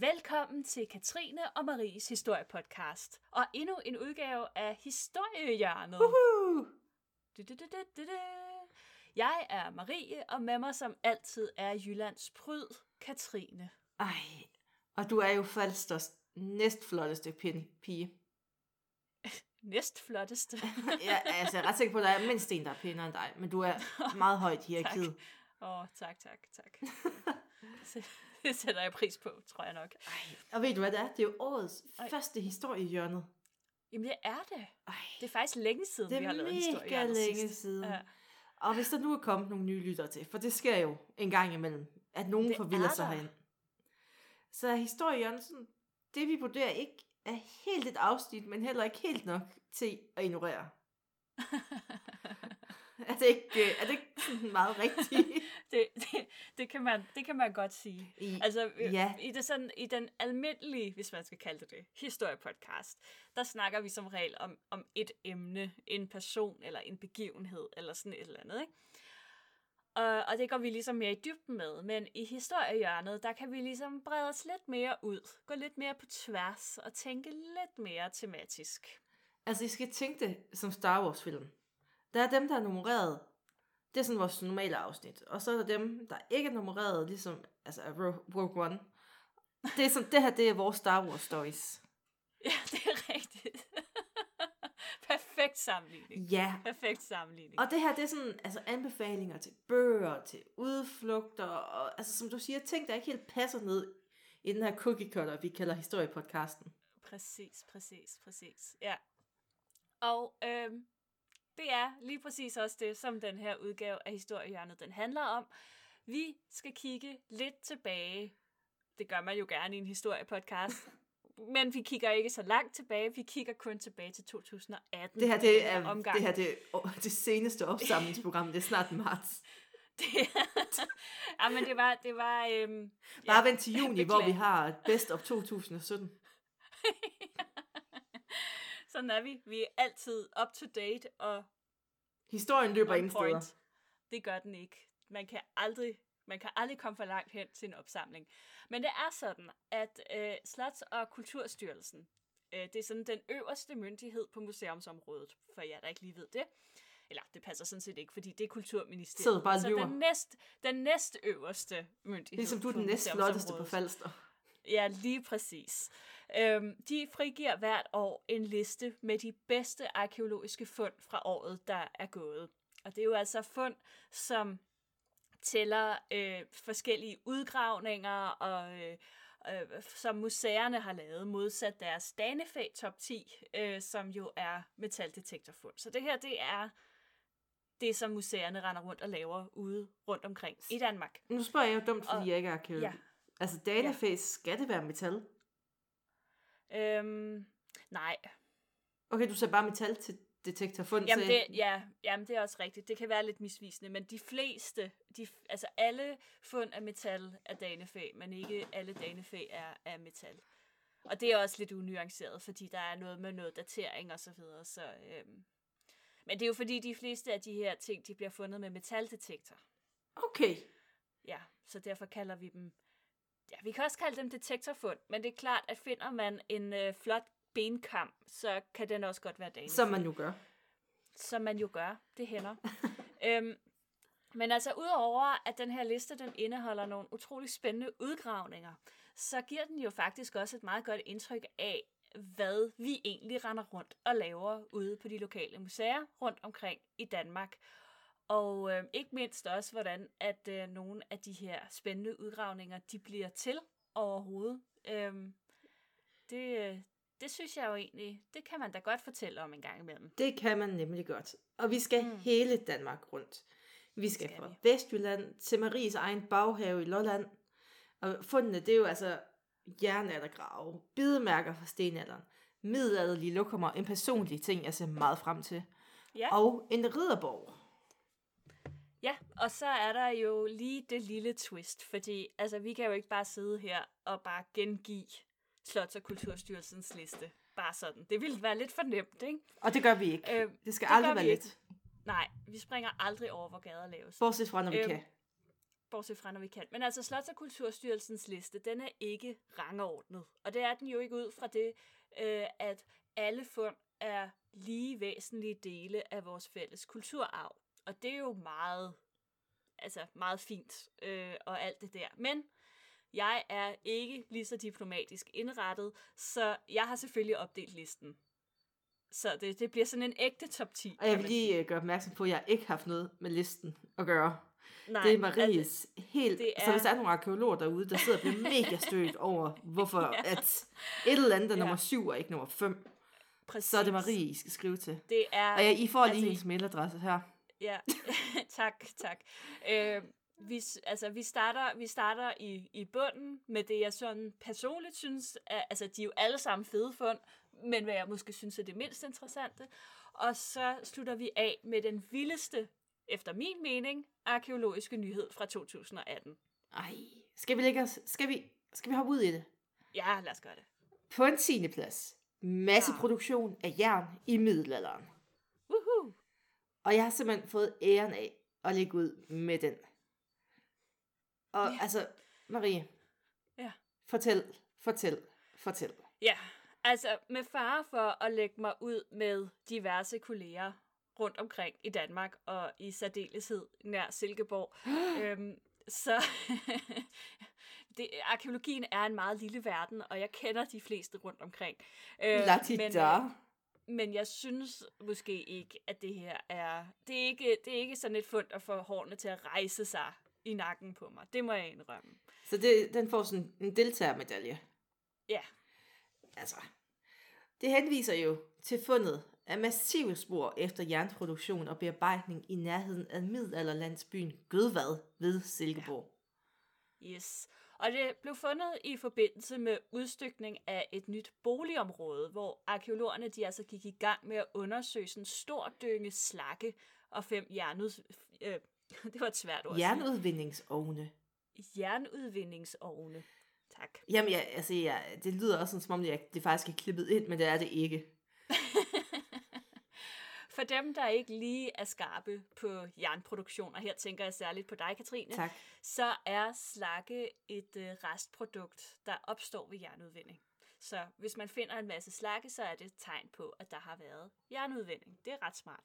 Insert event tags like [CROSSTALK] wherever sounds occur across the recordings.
Velkommen til Katrine og Maries historiepodcast, og endnu en udgave af Historiehjørnet. Uhuh. Du, du, du. Jeg er Marie, og med mig som altid er Jyllands pryd, Katrine. Ej, og du er jo Falsters næstflotteste pige. [LAUGHS] Næst flotteste. [LAUGHS] Ja, altså, jeg er ret sikker på, at der er mindst en, der er pænere end dig, men du er [LAUGHS] meget højt i hierarkiet. Åh, oh, tak, tak, tak. Så- [LAUGHS] Det sætter jeg pris på, tror jeg nok. Ej, og ved du hvad det er? Det er jo årets Ej. første historiehjørnet. Jamen, det er det. Ej, Det er faktisk længe siden, det vi har er lavet mega historiehjørnet længe sidst. siden. Ja. Og hvis der nu er kommet nogle nye lyttere til, for det sker jo en gang imellem, at nogen Det forvilder er sig herind. Så er historiehjørnet sådan, det vi vurderer ikke er helt et afsnit, men heller ikke helt nok til at ignorere. [LAUGHS] Er det ikke, øh, er det ikke sådan meget rigtigt? [LAUGHS] [LAUGHS] det, det, det, kan man, det kan man godt sige. I, Altså, øh, Ja. i, det sådan, i den almindelige, hvis man skal kalde det det, historiepodcast, der snakker vi som regel om, om et emne, en person eller en begivenhed, eller sådan et eller andet, ikke? Og, og det går vi ligesom mere i dybden med, men i historiehjørnet, der kan vi ligesom brede os lidt mere ud, gå lidt mere på tværs og tænke lidt mere tematisk. Altså, I skal tænke det som Star Wars-film. Der er dem, der er nummereret. Det er sådan vores normale afsnit. Og så er der dem, der ikke er nummereret, ligesom altså Ro- Rogue One. Det, er sådan, det her, det er vores Star Wars stories. Ja, [LAUGHS] det er rigtigt. [LAUGHS] Perfekt sammenligning. Ja, Perfekt sammenligning. og det her, det er sådan altså anbefalinger til bøger, til udflugter, og altså som du siger, ting, der ikke helt passer ned i den her cookie cutter, vi kalder historiepodcasten. Præcis, præcis, præcis. Ja. Og øhm, det er lige præcis også det, som den her udgave af Historiehjørnet, den handler om. Vi skal kigge lidt tilbage. Det gør man jo gerne i en historiepodcast. [LAUGHS] Men vi kigger ikke så langt tilbage. Vi kigger kun tilbage til 2018. Det her, det er, omgang. det, her, det, er det seneste opsamlingsprogram, det er snart marts. [LAUGHS] Det, ja, men det var... Det var øhm, Bare vent til juni, hvor vi beklager. har Best of 2017. [LAUGHS] Sådan er vi. Vi er altid up to date og Historien løber ingen steder. Det gør den ikke. Man kan aldrig, man kan aldrig komme for langt hen til en opsamling. Men det er sådan, at øh, Slots- og Kulturstyrelsen, øh, det er sådan den øverste myndighed på museumsområdet, for jer, der ikke lige ved det. Eller det passer sådan set ikke, fordi det er Kulturministeriet. Sidder bare så lyver. den, næst, den næst øverste myndighed Ligesom du er den næst flotteste på. Falster. Ja, lige præcis. Øhm, de frigiver hvert år en liste med de bedste arkeologiske fund fra året, der er gået. Og det er jo altså fund, som tæller øh, forskellige udgravninger, og øh, øh, som museerne har lavet, modsat deres Danefæ top 10, øh, som jo er metaldetektorfund. Så det her, det er det, som museerne render rundt og laver ude rundt omkring i Danmark. Nu spørger jeg jo dumt, fordi Og- jeg ikke er arkeolog. ja. Altså, Danefæs, skal det være metal? Øhm, nej, Okay, du sagde bare metal til detektorfund. Jamen det, ja, jamen det er også rigtigt. Det kan være lidt misvisende, men de fleste, de, altså alle fund af metal er danefæ, men ikke alle danefæ er, er metal. Og det er også lidt unuanceret, fordi der er noget med noget datering og så videre. Så, øhm. Men det er jo fordi, de fleste af de her ting, de bliver fundet med metaldetektor. Okay. Ja, så derfor kalder vi dem... Ja, vi kan også kalde dem detektorfund, men det er klart, at finder man en øh, flot benkam, så kan den også godt være danefæ. Som man nu gør. Som man jo gør. Det hænder. [LAUGHS] øhm, men altså, udover at den her liste, den indeholder nogle utrolig spændende udgravninger, så giver den jo faktisk også et meget godt indtryk af, hvad vi egentlig render rundt og laver ude på de lokale museer rundt omkring i Danmark. Og øh, ikke mindst også, hvordan at øh, nogle af de her spændende udgravninger, de bliver til overhovedet. Øhm, det, øh, det synes jeg jo egentlig, det kan man da godt fortælle om en gang imellem. Det kan man nemlig godt. Og vi skal mm. hele Danmark rundt. Vi skal, skal fra vi. Vestjylland til Maries egen baghave i Lolland. Og fundene, det er jo altså jernaldergrave, bidemærker fra stenalderen, middelalderlige lokummer, en personlig ting, jeg ser meget frem til. Ja. Og en ridderborg. Ja, og så er der jo lige det lille twist, fordi altså, vi kan jo ikke bare sidde her og bare gengive Slots- og Kulturstyrelsens liste. Bare sådan. Det ville være lidt for nemt, ikke? Og det gør vi ikke. Øh, det skal det aldrig være let. ikke. Nej, vi springer aldrig over, hvor gader laves. Bortset fra, når vi Øhm, kan. bortset fra, når vi kan. Men altså, Slots- og Kulturstyrelsens liste, den er ikke rangordnet. Og det er den jo ikke ud fra det, øh, at alle fund er lige væsentlige dele af vores fælles kulturarv. Og det er jo meget, altså meget fint øh, og alt det der. Men jeg er ikke lige så diplomatisk indrettet, så jeg har selvfølgelig opdelt listen. Så det, det bliver sådan en ægte top 10. Og jeg vil lige øh, gøre opmærksom på, at jeg ikke har haft noget med listen at gøre. Nej, det er Maries altså, helt... det Er... Så hvis der er nogle arkeologer derude, der sidder og bliver [LAUGHS] mega stødt over, hvorfor Ja. at et eller andet er Ja. nummer syv og ikke nummer fem, præcis. så er det Marie, I skal skrive til. Det er, Og ja, I får lige altså, hendes mailadresse her. Ja, [LAUGHS] tak, tak. Øh, vi, altså, vi starter, vi starter i, i bunden med det, jeg sådan personligt synes, er, altså de er jo alle sammen fede fund, men hvad jeg måske synes er det mindst interessante. Og så slutter vi af med den vildeste, efter min mening, arkeologiske nyhed fra 2018. Ej, skal vi lægge os... Skal vi, skal vi hoppe ud i det? Ja, lad os gøre det. På en tiende plads. Masseproduktion af jern i middelalderen. Og jeg har simpelthen fået æren af at lægge ud med den. Og Ja. altså, Marie. Ja. Fortæl, fortæl, fortæl. Ja, altså med fare for at lægge mig ud med diverse kolleger rundt omkring i Danmark, og i særdeleshed nær Silkeborg, [GASPS] øhm, så [LAUGHS] det, arkeologien er en meget lille verden, og jeg kender de fleste rundt omkring. Øh, La men, øh, men jeg synes måske ikke, at det her er... Det er ikke, det er ikke sådan et fund, der får hårene til at rejse sig i nakken på mig. Det må jeg indrømme. Så det, den får sådan en deltagermedalje. Ja. Altså, det henviser jo til fundet af massive spor efter jernproduktion og bearbejdning i nærheden af middelalderlandsbyen Gødvad ved Silkeborg. Yes. Og det blev fundet i forbindelse med udstykning af et nyt boligområde, hvor arkeologerne de altså gik i gang med at undersøge sådan en stor dynge slakke og fem jernud... Øh, [LAUGHS] det var et svært ord. at sige. Jernudvindingsovne. Jernudvindingsovne. Tak. Jamen, ja, altså, ja, det lyder også sådan, som om det, det faktisk er klippet ind, men det er det ikke. [LAUGHS] For dem, der ikke lige er skarpe på jernproduktion, og her tænker jeg særligt på dig, Katrine, Tak. så er slakke et øh, restprodukt, der opstår ved jernudvinding. Så hvis man finder en masse slakke, så er det et tegn på, at der har været jernudvinding. Det er ret smart.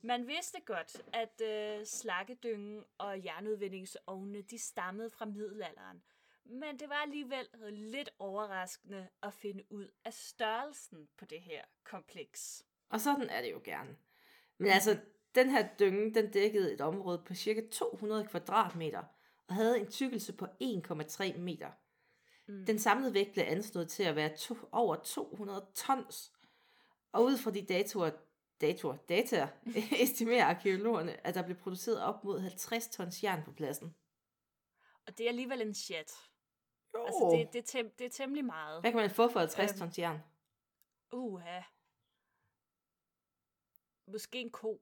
Man vidste godt, at øh, slakkedyngen og jernudvindingsovne, de stammede fra middelalderen. Men det var alligevel lidt overraskende at finde ud af størrelsen på det her kompleks. Og sådan er det jo gerne. Men altså, den her dynge, den dækkede et område på cirka 200 kvadratmeter, og havde en tykkelse på 1,3 meter. Mm. Den samlede vægt blev anslået til at være to, over 200 tons. Og ud fra de datoer, datoer, data, [LAUGHS] estimerer arkeologerne, at der blev produceret op mod 50 tons jern på pladsen. Og det er alligevel en chat. Jo. Altså, det, det, er tem, det er temmelig meget. Hvad kan man få for 50 Øhm. tons jern? Uha. Måske en ko.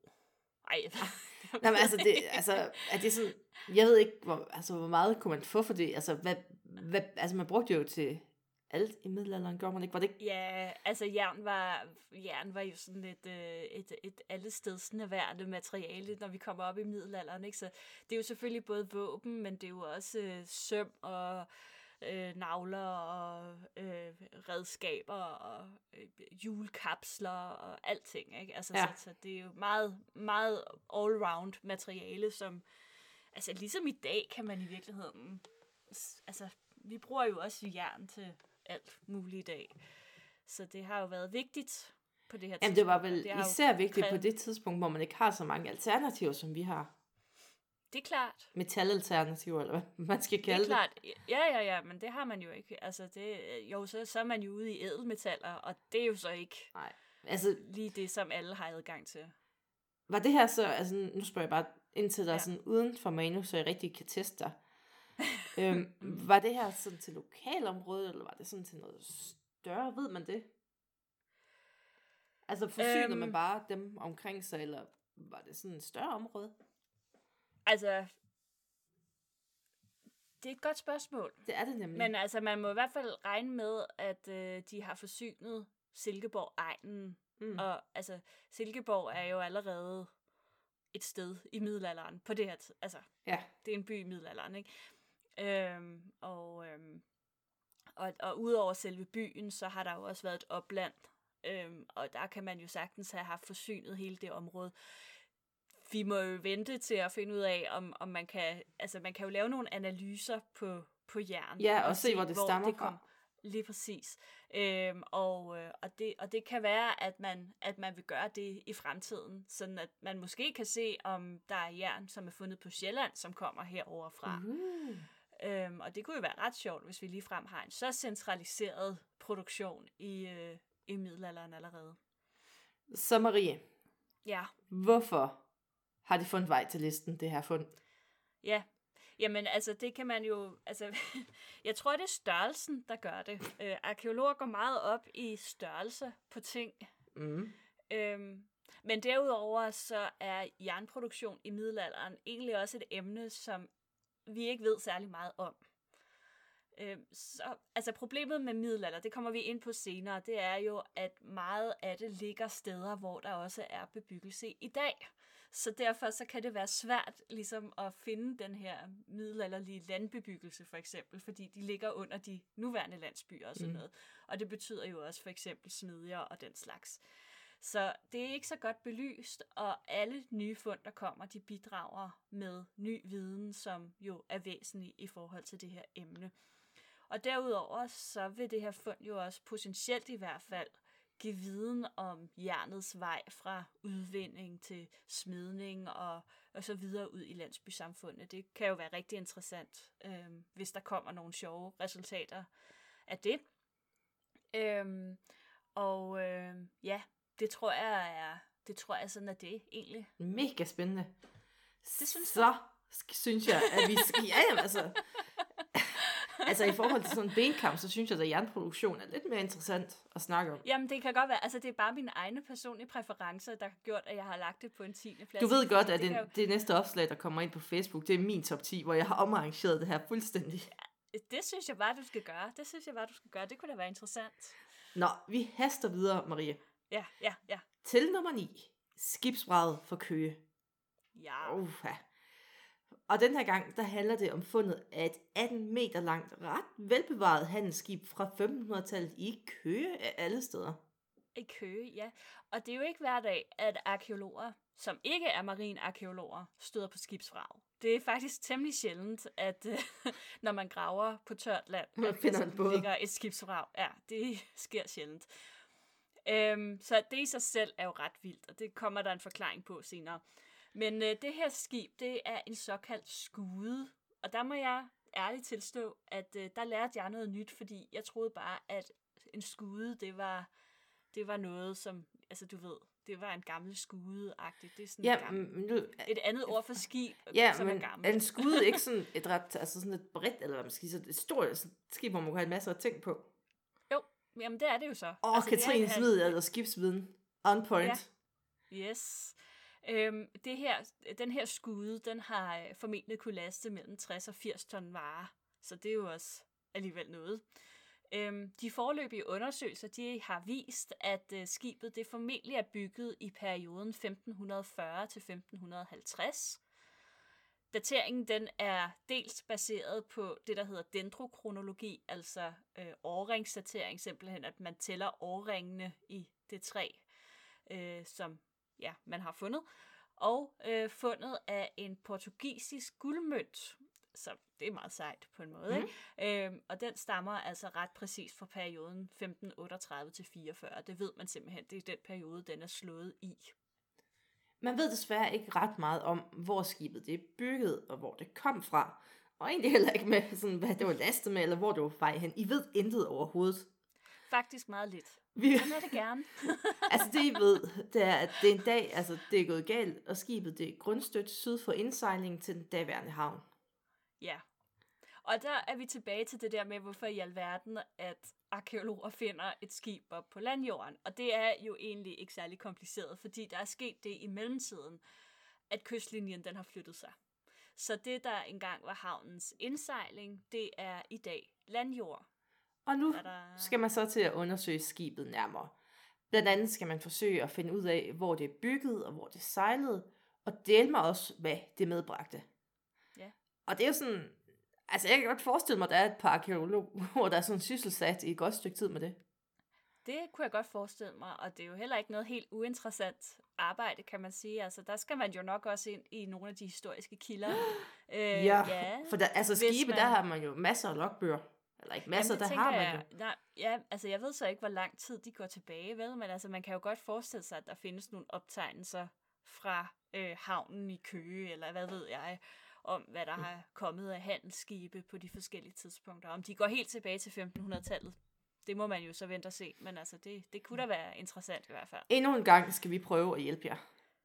Ej, [LAUGHS] Nej, men altså, det, altså, er det sådan, jeg ved ikke, hvor, altså, hvor meget kunne man få for det? Altså, hvad, hvad, altså man brugte jo til alt i middelalderen, gjorde man ikke? Var det ikke? Ja, altså jern var, jern var jo sådan et, øh, et, et allesteds nærværende materiale, når vi kommer op i middelalderen. Ikke? Så det er jo selvfølgelig både våben, men det er jo også øh, søm og øh, navler og øh, redskaber og øh, julekapsler og alting. Ikke? Altså, Ja. så, så det er jo meget, meget all-round materiale, som altså ligesom i dag kan man i virkeligheden altså vi bruger jo også jern til alt muligt i dag. Så det har jo været vigtigt på det her Jamen, det var tidspunkt, vel jo især vigtigt på krævet- det tidspunkt, hvor man ikke har så mange alternativer, som vi har. Det er klart. Metalalternativer, eller hvad man skal Det er kalde det. klart. Ja, ja, ja, men det har man jo ikke. Altså, det, jo, så, så er man jo ude i ædelmetaller, og det er jo så ikke Nej, altså, lige det, som alle har adgang til. var det her så, altså nu spørger jeg bare, indtil der er Ja. sådan uden for manus, så jeg rigtig kan teste dig. øhm, [LAUGHS] var det her sådan til lokalområdet, eller var det sådan til noget større, ved man det? Altså forsynede øhm, man bare dem omkring sig, eller var det sådan et større område? Altså, det er et godt spørgsmål. Det er det nemlig. Men altså, man må i hvert fald regne med, at øh, de har forsynet Silkeborg-egnen mm. Og altså, Silkeborg er jo allerede et sted i middelalderen på det her, altså Ja. det er en by i middelalderen, ikke? Øhm, og, øhm, og, og udover selve byen, så har der jo også været et opland, øhm, og der kan man jo sagtens have haft forsynet hele det område. Vi må jo vente til at finde ud af, om, om man kan, altså man kan jo lave nogle analyser på, på jern. Ja, og se, hvor det stammer fra. Lige præcis. Øhm, og, øh, og, det, og det kan være, at man, at man vil gøre det i fremtiden, sådan at man måske kan se, om der er jern, som er fundet på Sjælland, som kommer herover fra. Uh. Øhm, og det kunne jo være ret sjovt, hvis vi ligefrem har en så centraliseret produktion i, øh, i middelalderen allerede. Så Marie, Ja, hvorfor har det fundet vej til listen, det her fund? ja. Jamen, altså, det kan man jo... Altså, [LAUGHS] jeg tror, det er størrelsen, der gør det. Øh, arkeologer går meget op i størrelse på ting. Mm. Øhm, men derudover så er jernproduktion i middelalderen egentlig også et emne, som vi ikke ved særlig meget om. Øhm, så, altså problemet med middelalder, det kommer vi ind på senere, det er jo, at meget af det ligger steder, hvor der også er bebyggelse i dag. Så derfor så kan det være svært ligesom at finde den her middelalderlige landbebyggelse for eksempel, fordi de ligger under de nuværende landsbyer og sådan Mm. noget. Og det betyder jo også for eksempel smedjer og den slags. Så det er ikke så godt belyst, og alle nye fund, der kommer, de bidrager med ny viden, som jo er væsentlig i forhold til det her emne. Og derudover så vil det her fund jo også potentielt i hvert fald viden om jernets vej fra udvinding til smidning og, og så videre ud i landsbysamfundet. Det kan jo være rigtig interessant, øh, hvis der kommer nogle sjove resultater af det. Øhm, og øh, ja, det tror jeg er, det tror jeg sådan er det egentlig. Mega spændende. Det synes Så sk- synes jeg, at vi skal... Ja, jamen, altså... altså i forhold til sådan en benkamp, så synes jeg, at jernproduktion er lidt mere interessant at snakke om. Jamen, det kan godt være, altså det er bare mine egne personlige præferencer, der har gjort, at jeg har lagt det på en 10. plads. Du ved godt, at det, det, jo, det næste opslag, der kommer ind på Facebook, det er min top 10, hvor jeg har omarrangeret det her fuldstændig. det synes jeg bare, du skal gøre. Det synes jeg bare, du skal gøre. Det kunne da være interessant. Nå, vi haster videre, Marie. Ja, ja, ja. Til nummer 9. Skibsbrædet for Køge. Ja, Uha. Og den her gang, der handler det om fundet af et 18 meter langt, ret velbevaret handelsskib fra 1500-tallet i Køge af alle steder. i Køge, ja. Og det er jo ikke hver dag, at arkeologer, som ikke er marinarkeologer, støder på skibsvrag. Det er faktisk temmelig sjældent, at øh, [LAUGHS] når man graver på tørt land, Man at finder der en båd. ligger et skibsvrag. Ja, det [LAUGHS] sker sjældent. Øhm, så det i sig selv er jo ret vildt, og det kommer der en forklaring på senere. Men øh, det her skib, det er en såkaldt skude, og der må jeg ærligt tilstå, at øh, der lærte jeg noget nyt, fordi jeg troede bare, at en skude, det var, det var noget, som, altså du ved, det var en gammel skude-agtigt. Det er sådan Ja, en gammel, nu, et andet ord for skib, ja, som men er er gammel. en skude ikke sådan [LAUGHS] et ret, altså sådan et bredt, eller hvad man skal sige, et stort skib, hvor man kunne have masser af ting på. Jo, jamen det er det jo så. Åh, altså, er Katrines en- Hvid, eller skibsviden. On point. Ja. Yes. Øhm, det her, den her skude, den har øh, formentlig kunne laste mellem 60 og 80 ton varer. Så det er jo også alligevel noget. Øhm, de forløbige undersøgelser de har vist, at øh, skibet det formentlig er bygget i perioden 1540 til 1550. Dateringen den er dels baseret på det, der hedder dendrokronologi, altså øh, årringsdatering, simpelthen at man tæller årringene i det træ, øh, som ja, man har fundet, og øh, fundet af en portugisisk guldmønt, så det er meget sejt på en måde, mm. ikke? Øhm, og den stammer altså ret præcis fra perioden 1538 til 44. Det ved man simpelthen, det er den periode, den er slået i. Man ved desværre ikke ret meget om, hvor skibet det er bygget, og hvor det kom fra. Og egentlig heller ikke med, sådan, hvad det var lastet med, eller hvor det var vej hen. I ved intet overhovedet. Faktisk meget lidt. Vi, er det gerne. [LAUGHS] altså det I ved, det er, at det er en dag, altså det er gået galt, og skibet det er grundstødt syd for indsejlingen til den daværende havn. Ja. Og der er vi tilbage til det der med, hvorfor i alverden, at arkeologer finder et skib op på landjorden. Og det er jo egentlig ikke særlig kompliceret, fordi der er sket det i mellemtiden, at kystlinjen den har flyttet sig. Så det, der engang var havnens indsejling, det er i dag landjord. Og nu skal man så til at undersøge skibet nærmere. Blandt andet skal man forsøge at finde ud af, hvor det er bygget og hvor det sejlede, og dele mig også, hvad det medbragte. Ja. Og det er jo sådan, altså jeg kan godt forestille mig, at der er et par arkeologer, [LAUGHS] der er sådan sysselsat i et godt stykke tid med det. Det kunne jeg godt forestille mig, og det er jo heller ikke noget helt uinteressant arbejde, kan man sige. Altså, der skal man jo nok også ind i nogle af de historiske kilder. [GASPS] øh, Ja, ja. For der, altså skibe, man- der har man jo masser af logbøger. Eller ikke masser, Jamen, der har man jeg, nej, ja, altså jeg ved så ikke, hvor lang tid de går tilbage, vel? Men altså, man kan jo godt forestille sig, at der findes nogle optegnelser fra øh, havnen i Køge, eller hvad ved jeg, om hvad der Mm. har kommet af handelsskibe på de forskellige tidspunkter. Om de går helt tilbage til 1500-tallet, det må man jo så vente og se. Men altså, det, det kunne da være interessant i hvert fald. Endnu en gang skal vi prøve at hjælpe jer.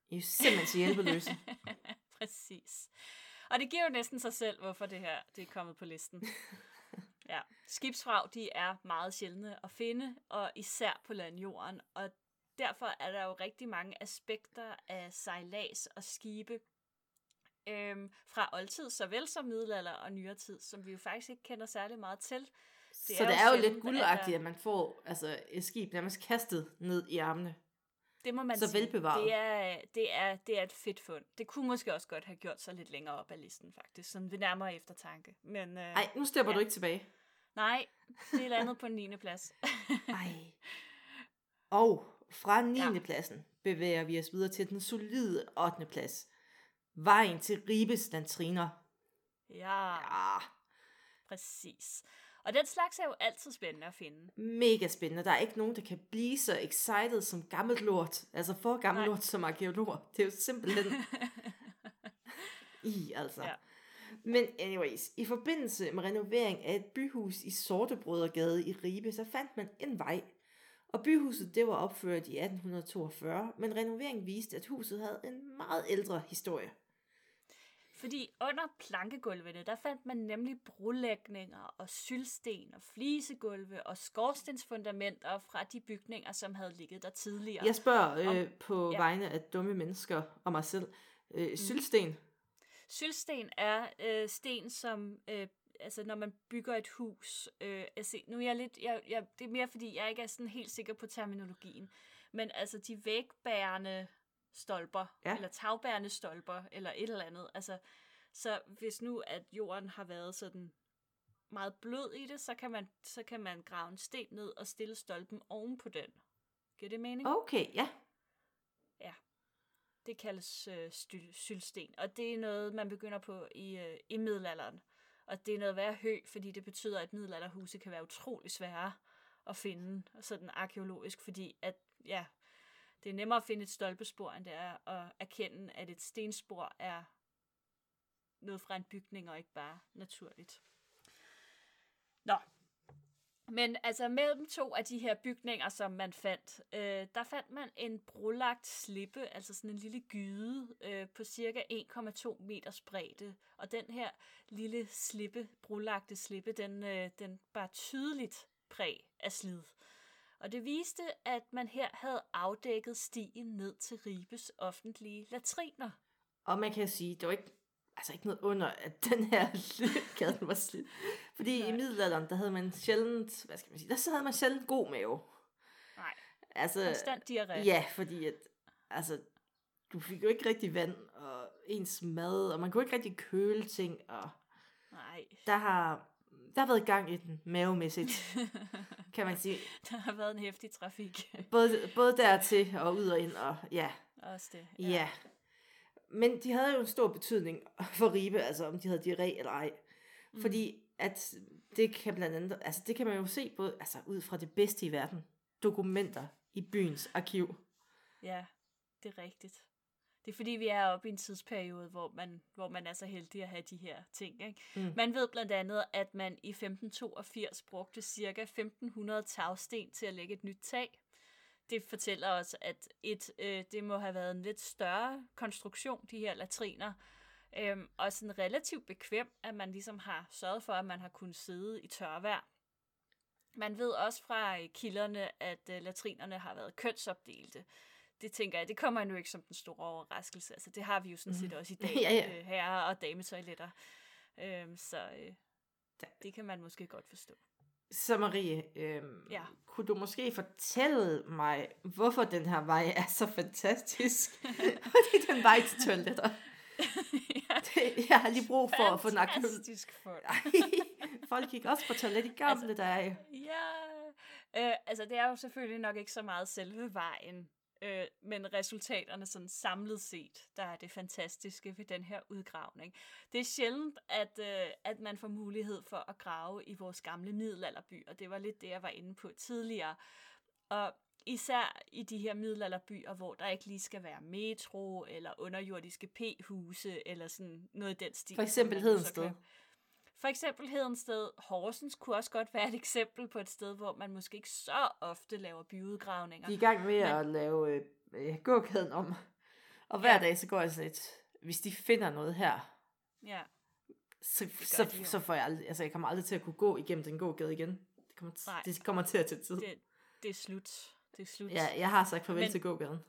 I er simpelthen så hjælpeløse. [LAUGHS] Præcis. Og det giver jo næsten sig selv, hvorfor det her det er kommet på listen. [LAUGHS] Ja, skibsvrag, de er meget sjældne at finde, og især på landjorden, og derfor er der jo rigtig mange aspekter af sejlads og skibe øhm, fra oldtid, såvel som middelalder og nyere tid, som vi jo faktisk ikke kender særlig meget til. så er det jo er jo sjældent, lidt guldagtigt, at man får altså, et skib nærmest kastet ned i armene. Det må man Så sige. velbevaret. Det er, det, er, det er et fedt fund. Det kunne måske også godt have gjort sig lidt længere op ad listen, faktisk, sådan ved nærmere eftertanke. Men øh, Nej, nu stepper Ja. du ikke tilbage. Nej, det er landet på 9. plads. [LAUGHS] Ej. Og fra 9. Ja. pladsen bevæger vi os videre til den solide 8. plads. Vejen til Ribes Lantriner. ja, Ja, præcis. Og den slags er jo altid spændende at finde. mega spændende. Der er ikke nogen, der kan blive så excited som gammelt lort. Altså for gammelt Nej. lort som arkeolog. Det er jo simpelthen [LAUGHS] i, altså. Ja. Men anyways, i forbindelse med renovering af et byhus i Sortebrødregade i Ribe, så fandt man en vej. Og byhuset det var opført i 1842, men renoveringen viste, at huset havde en meget ældre historie. Fordi under plankegulvene, der fandt man nemlig brolægninger og sylsten og flisegulve og skorstensfundamenter fra de bygninger, som havde ligget der tidligere. Jeg spørger Om- øh, på ja. ja. vegne af dumme mennesker og mig selv. Øh, sylsten, Sylsten er øh, sten, som øh, altså når man bygger et hus. Øh, altså, nu er jeg lidt, jeg, jeg, det er mere fordi jeg ikke er sådan helt sikker på terminologien, men altså de vægbærende stolper Ja. eller tagbærende stolper eller et eller andet. Altså, så hvis nu at jorden har været sådan meget blød i det, så kan man så kan man grave en sten ned og stille stolpen oven på den. Giver det mening? okay, ja. Det kaldes øh, styl- sylsten, og det er noget, man begynder på i, øh, i middelalderen. Og det er noget værre hø, fordi det betyder, at middelalderhuse kan være utrolig svære at finde sådan arkeologisk, fordi at, ja, det er nemmere at finde et stolpespor, end det er at erkende, at et stenspor er noget fra en bygning, og ikke bare naturligt. Nå, men altså mellem to af de her bygninger, som man fandt, øh, der fandt man en brolagt slippe, altså sådan en lille gyde øh, på cirka 1,2 meters bredde. Og den her lille slippe, brolagte slippe, den, øh, den bar tydeligt præg af slid. Og det viste, at man her havde afdækket stien ned til Ribes offentlige latriner. Og man kan sige, det var ikke, altså ikke noget under, at den her [LAUGHS] gaden var slidt. Fordi Nej. i middelalderen, der havde man sjældent, hvad skal man sige, der så havde man sjældent god mave. Nej, Altså, konstant diarré. ja, fordi at, altså, du fik jo ikke rigtig vand, og ens mad, og man kunne ikke rigtig køle ting, og Nej. der har, der har været gang i den mavemæssigt, [LAUGHS] kan man sige. Der har været en hæftig trafik. Både, både dertil og ud og ind, og ja, Også det. Ja. ja. Men de havde jo en stor betydning [LAUGHS] for Ribe, altså om de havde diarré eller ej. Mm. Fordi at det kan blandt andet, altså det kan man jo se både, altså ud fra det bedste i verden, dokumenter i byens arkiv. Ja, det er rigtigt. Det er fordi, vi er oppe i en tidsperiode, hvor man, hvor man er så heldig at have de her ting. Ikke? Mm. Man ved blandt andet, at man i 1582 brugte ca. 1500 tagsten til at lægge et nyt tag. Det fortæller os, at et, øh, det må have været en lidt større konstruktion, de her latriner. Øhm, og sådan relativt bekvem, at man ligesom har sørget for, at man har kunnet sidde i tørvejr. Man ved også fra øh, kilderne, at øh, latrinerne har været kønsopdelte. Det tænker jeg, det kommer nu ikke som den store overraskelse. Altså, det har vi jo sådan set også i [LAUGHS] dag, Ja, ja. Øh, herre- og dametoiletter. Øhm, så øh, det kan man måske godt forstå. Så Marie, øhm, Ja. kunne du måske fortælle mig, hvorfor den her vej er så fantastisk? [LAUGHS] [LAUGHS] Fordi den vej til toiletter. [LAUGHS] ja, Det, jeg har lige brug for at få arkeologi. fantastisk folk. Folk gik også på toilet i gamle altså, dage. Ja, øh, altså det er jo selvfølgelig nok ikke så meget selve vejen, øh, men resultaterne sådan samlet set, der er det fantastiske ved den her udgravning. Det er sjældent, at, øh, at man får mulighed for at grave i vores gamle middelalderby, og det var lidt det, jeg var inde på tidligere. Og især i de her middelalderbyer, hvor der ikke lige skal være metro, eller underjordiske p-huse, eller sådan noget i den stil. For eksempel Hedensted. For eksempel Hedensted. Horsens kunne også godt være et eksempel på et sted, hvor man måske ikke så ofte laver byudgravninger. De er i gang med Men- at lave øh, øh, gågaden om. Og hver Ja. dag så går jeg sådan lidt, hvis de finder noget her, Ja, så, så, de så får jeg aldrig, altså jeg kommer aldrig til at kunne gå igennem den gågade igen. Det kommer, Nej. det kommer til at tage tid. det, det er slut. Det er slut. Ja, jeg har sagt farvel Men- til gågaden.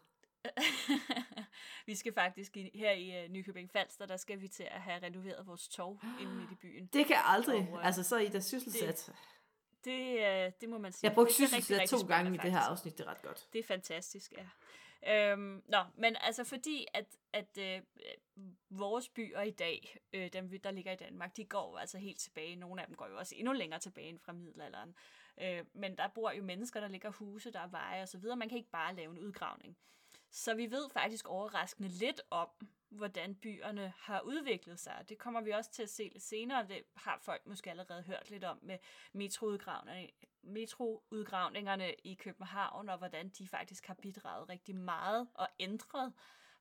[LAUGHS] vi skal faktisk i, her i uh, Nykøbing Falster, der skal vi til at have renoveret vores torv inde midt i byen. Det kan aldrig, Og, øh, altså så er I da sysselsat. Det, uh, det må man sige. Jeg har brugt Det rigtig, sysselsat to gange i det her afsnit, det er ret godt. Det er fantastisk, ja. Øhm, nå, men altså fordi, at, at øh, vores byer i dag, øh, dem vi- der ligger i Danmark, de går altså helt tilbage. Nogle af dem går jo også endnu længere tilbage end fra middelalderen. Øh, men der bor jo mennesker, der ligger huse, der er veje og så videre. Man kan ikke bare lave en udgravning. Så vi ved faktisk overraskende lidt om, hvordan byerne har udviklet sig. Det kommer vi også til at se lidt senere. Det har folk måske allerede hørt lidt om med metroudgravningerne, metroudgravningerne i København, og hvordan de faktisk har bidraget rigtig meget og ændret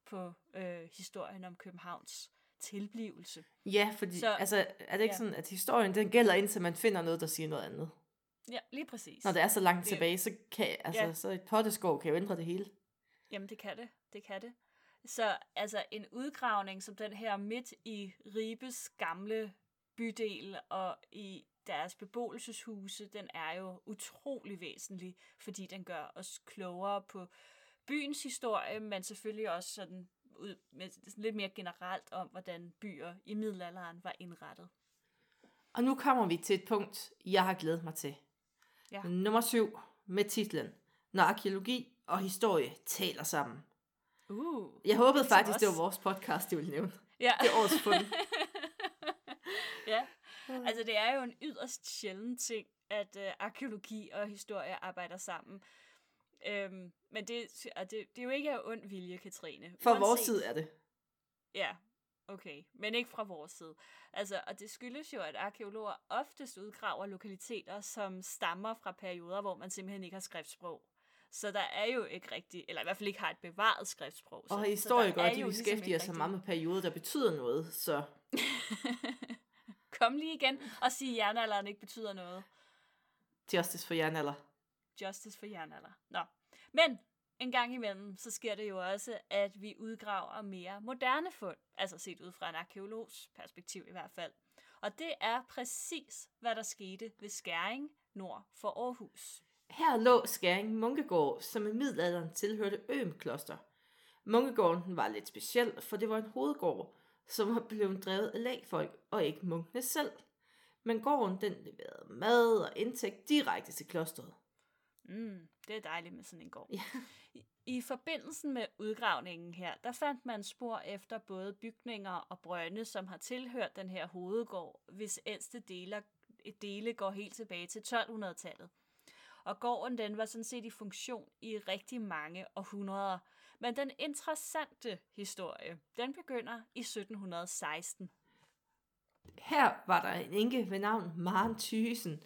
på øh, historien om Københavns tilblivelse. Ja, fordi Så- så, altså, er det ikke ja. sådan, at historien den gælder indtil man finder noget, der siger noget andet? Ja, lige præcis. Når det er så langt Det- tilbage, så kan altså, Ja. så et potteskår kan jo ændre det hele. Jamen, det kan det. Det kan det. Så altså en udgravning som den her midt i Ribes gamle bydel og i deres beboelseshuse, den er jo utrolig væsentlig, fordi den gør os klogere på byens historie, men selvfølgelig også sådan ud med sådan lidt mere generelt om, hvordan byer i middelalderen var indrettet. Og nu kommer vi til et punkt, jeg har glædet mig til. Ja. Nummer syv med titlen Når arkeologi og historie taler sammen. Uh, Jeg håbede Ligesom faktisk, det var vores podcast, de ville nævne. ja. Det er årets fund. [LAUGHS] ja, altså det er jo en yderst sjælden ting, at øh, arkeologi og historie arbejder sammen. Øhm, men det, og det, det er jo ikke af ond vilje, Katrine. For Uanset- vores side er det. Ja, okay. Men ikke fra vores side. Altså, og det skyldes jo, at arkeologer oftest udgraver lokaliteter, som stammer fra perioder, hvor man simpelthen ikke har skriftsprog. Så der er jo ikke rigtig, eller i hvert fald ikke har et bevaret skriftsprog. Så, Og så historikere, er de ligesom beskæftiger ikke sig meget med perioder, der betyder noget. Så [LAUGHS] Kom lige igen og sige, at jernalderen ikke betyder noget. justice for jernalder. Justice for jernalder. Nå. Men en gang imellem, så sker det jo også, at vi udgraver mere moderne fund. Altså set ud fra en arkeologs perspektiv i hvert fald. Og det er præcis, hvad der skete ved Skæring nord for Aarhus. Her lå Skæring Munkegård, som i middelalderen tilhørte Øm Kloster. Munkegården var lidt speciel, for det var en hovedgård, som var blevet drevet af lægfolk og ikke munkene selv. Men gården den leverede mad og indtægt direkte til klosteret. Mm, det er dejligt med sådan en gård. Ja. I, I forbindelsen med udgravningen her, der fandt man spor efter både bygninger og brønde, som har tilhørt den her hovedgård, hvis ældste dele, dele går helt tilbage til 1200-tallet. Og gården den var sådan set i funktion i rigtig mange århundreder. Men den interessante historie, den begynder i 1716. Her var der en enke ved navn Maren Thysen,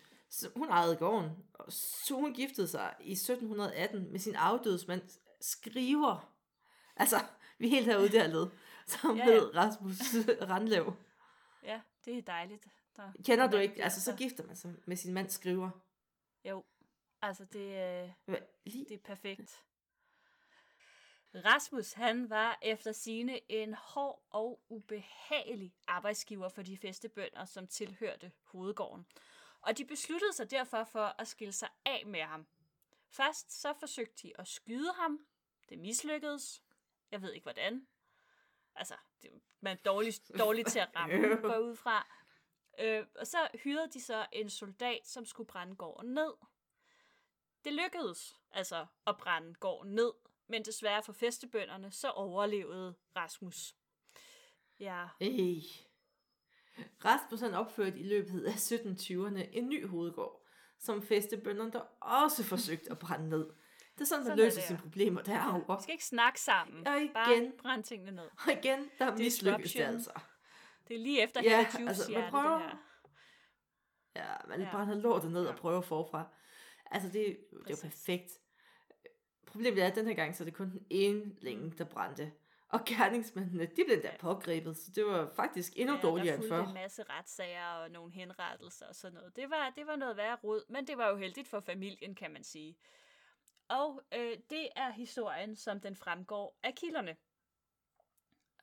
hun ejede gården, og så hun giftede sig i 1718 med sin afdødsmand Skriver. Altså, vi er helt herude der led, som Ja, ja, hed Rasmus Randlev. Ja, det er dejligt. Der Kender du ikke? Altså, så gifter man sig med sin mand Skriver. Jo, altså det, øh, det er perfekt. Rasmus, han var efter sine en hård og ubehagelig arbejdsgiver for de festebønder, som tilhørte hovedgården. Og de besluttede sig derfor for at skille sig af med ham. Først så forsøgte de at skyde ham. Det mislykkedes. Jeg ved ikke hvordan. Altså, det, man er dårlig, dårlig til at ramme, [LAUGHS] går ud fra. Øh, og så hyrede de så en soldat, som skulle brænde gården ned. Det lykkedes altså at brænde gården ned, men desværre for festebønderne, så overlevede Rasmus. Ja. Ej. Rasmus han opførte i løbet af 1720'erne en ny hovedgård, som festebønderne der også forsøgte at brænde ned. Det er sådan, man er løser sine problemer derovre. Vi skal ikke snakke sammen. Og igen. Bare brænd tingene ned. Og igen, der mislykkes det altså. Det er lige efter Ja, ja, Hella Juice altså, man prøver- det her. Ja, man ja. Brænder lortet ned og prøver forfra. Altså, det, det er jo Præcis. perfekt. Problemet er, at den her gang, så er det kun den ene længe, der brændte. Og gerningsmændene, de blev Ja. pågrebet, så det var faktisk endnu ja, dårligere der end før. en masse retssager og nogle henrettelser og sådan noget. Det var, det var noget værre råd, men det var jo heldigt for familien, kan man sige. Og øh, det er historien, som den fremgår af kilderne.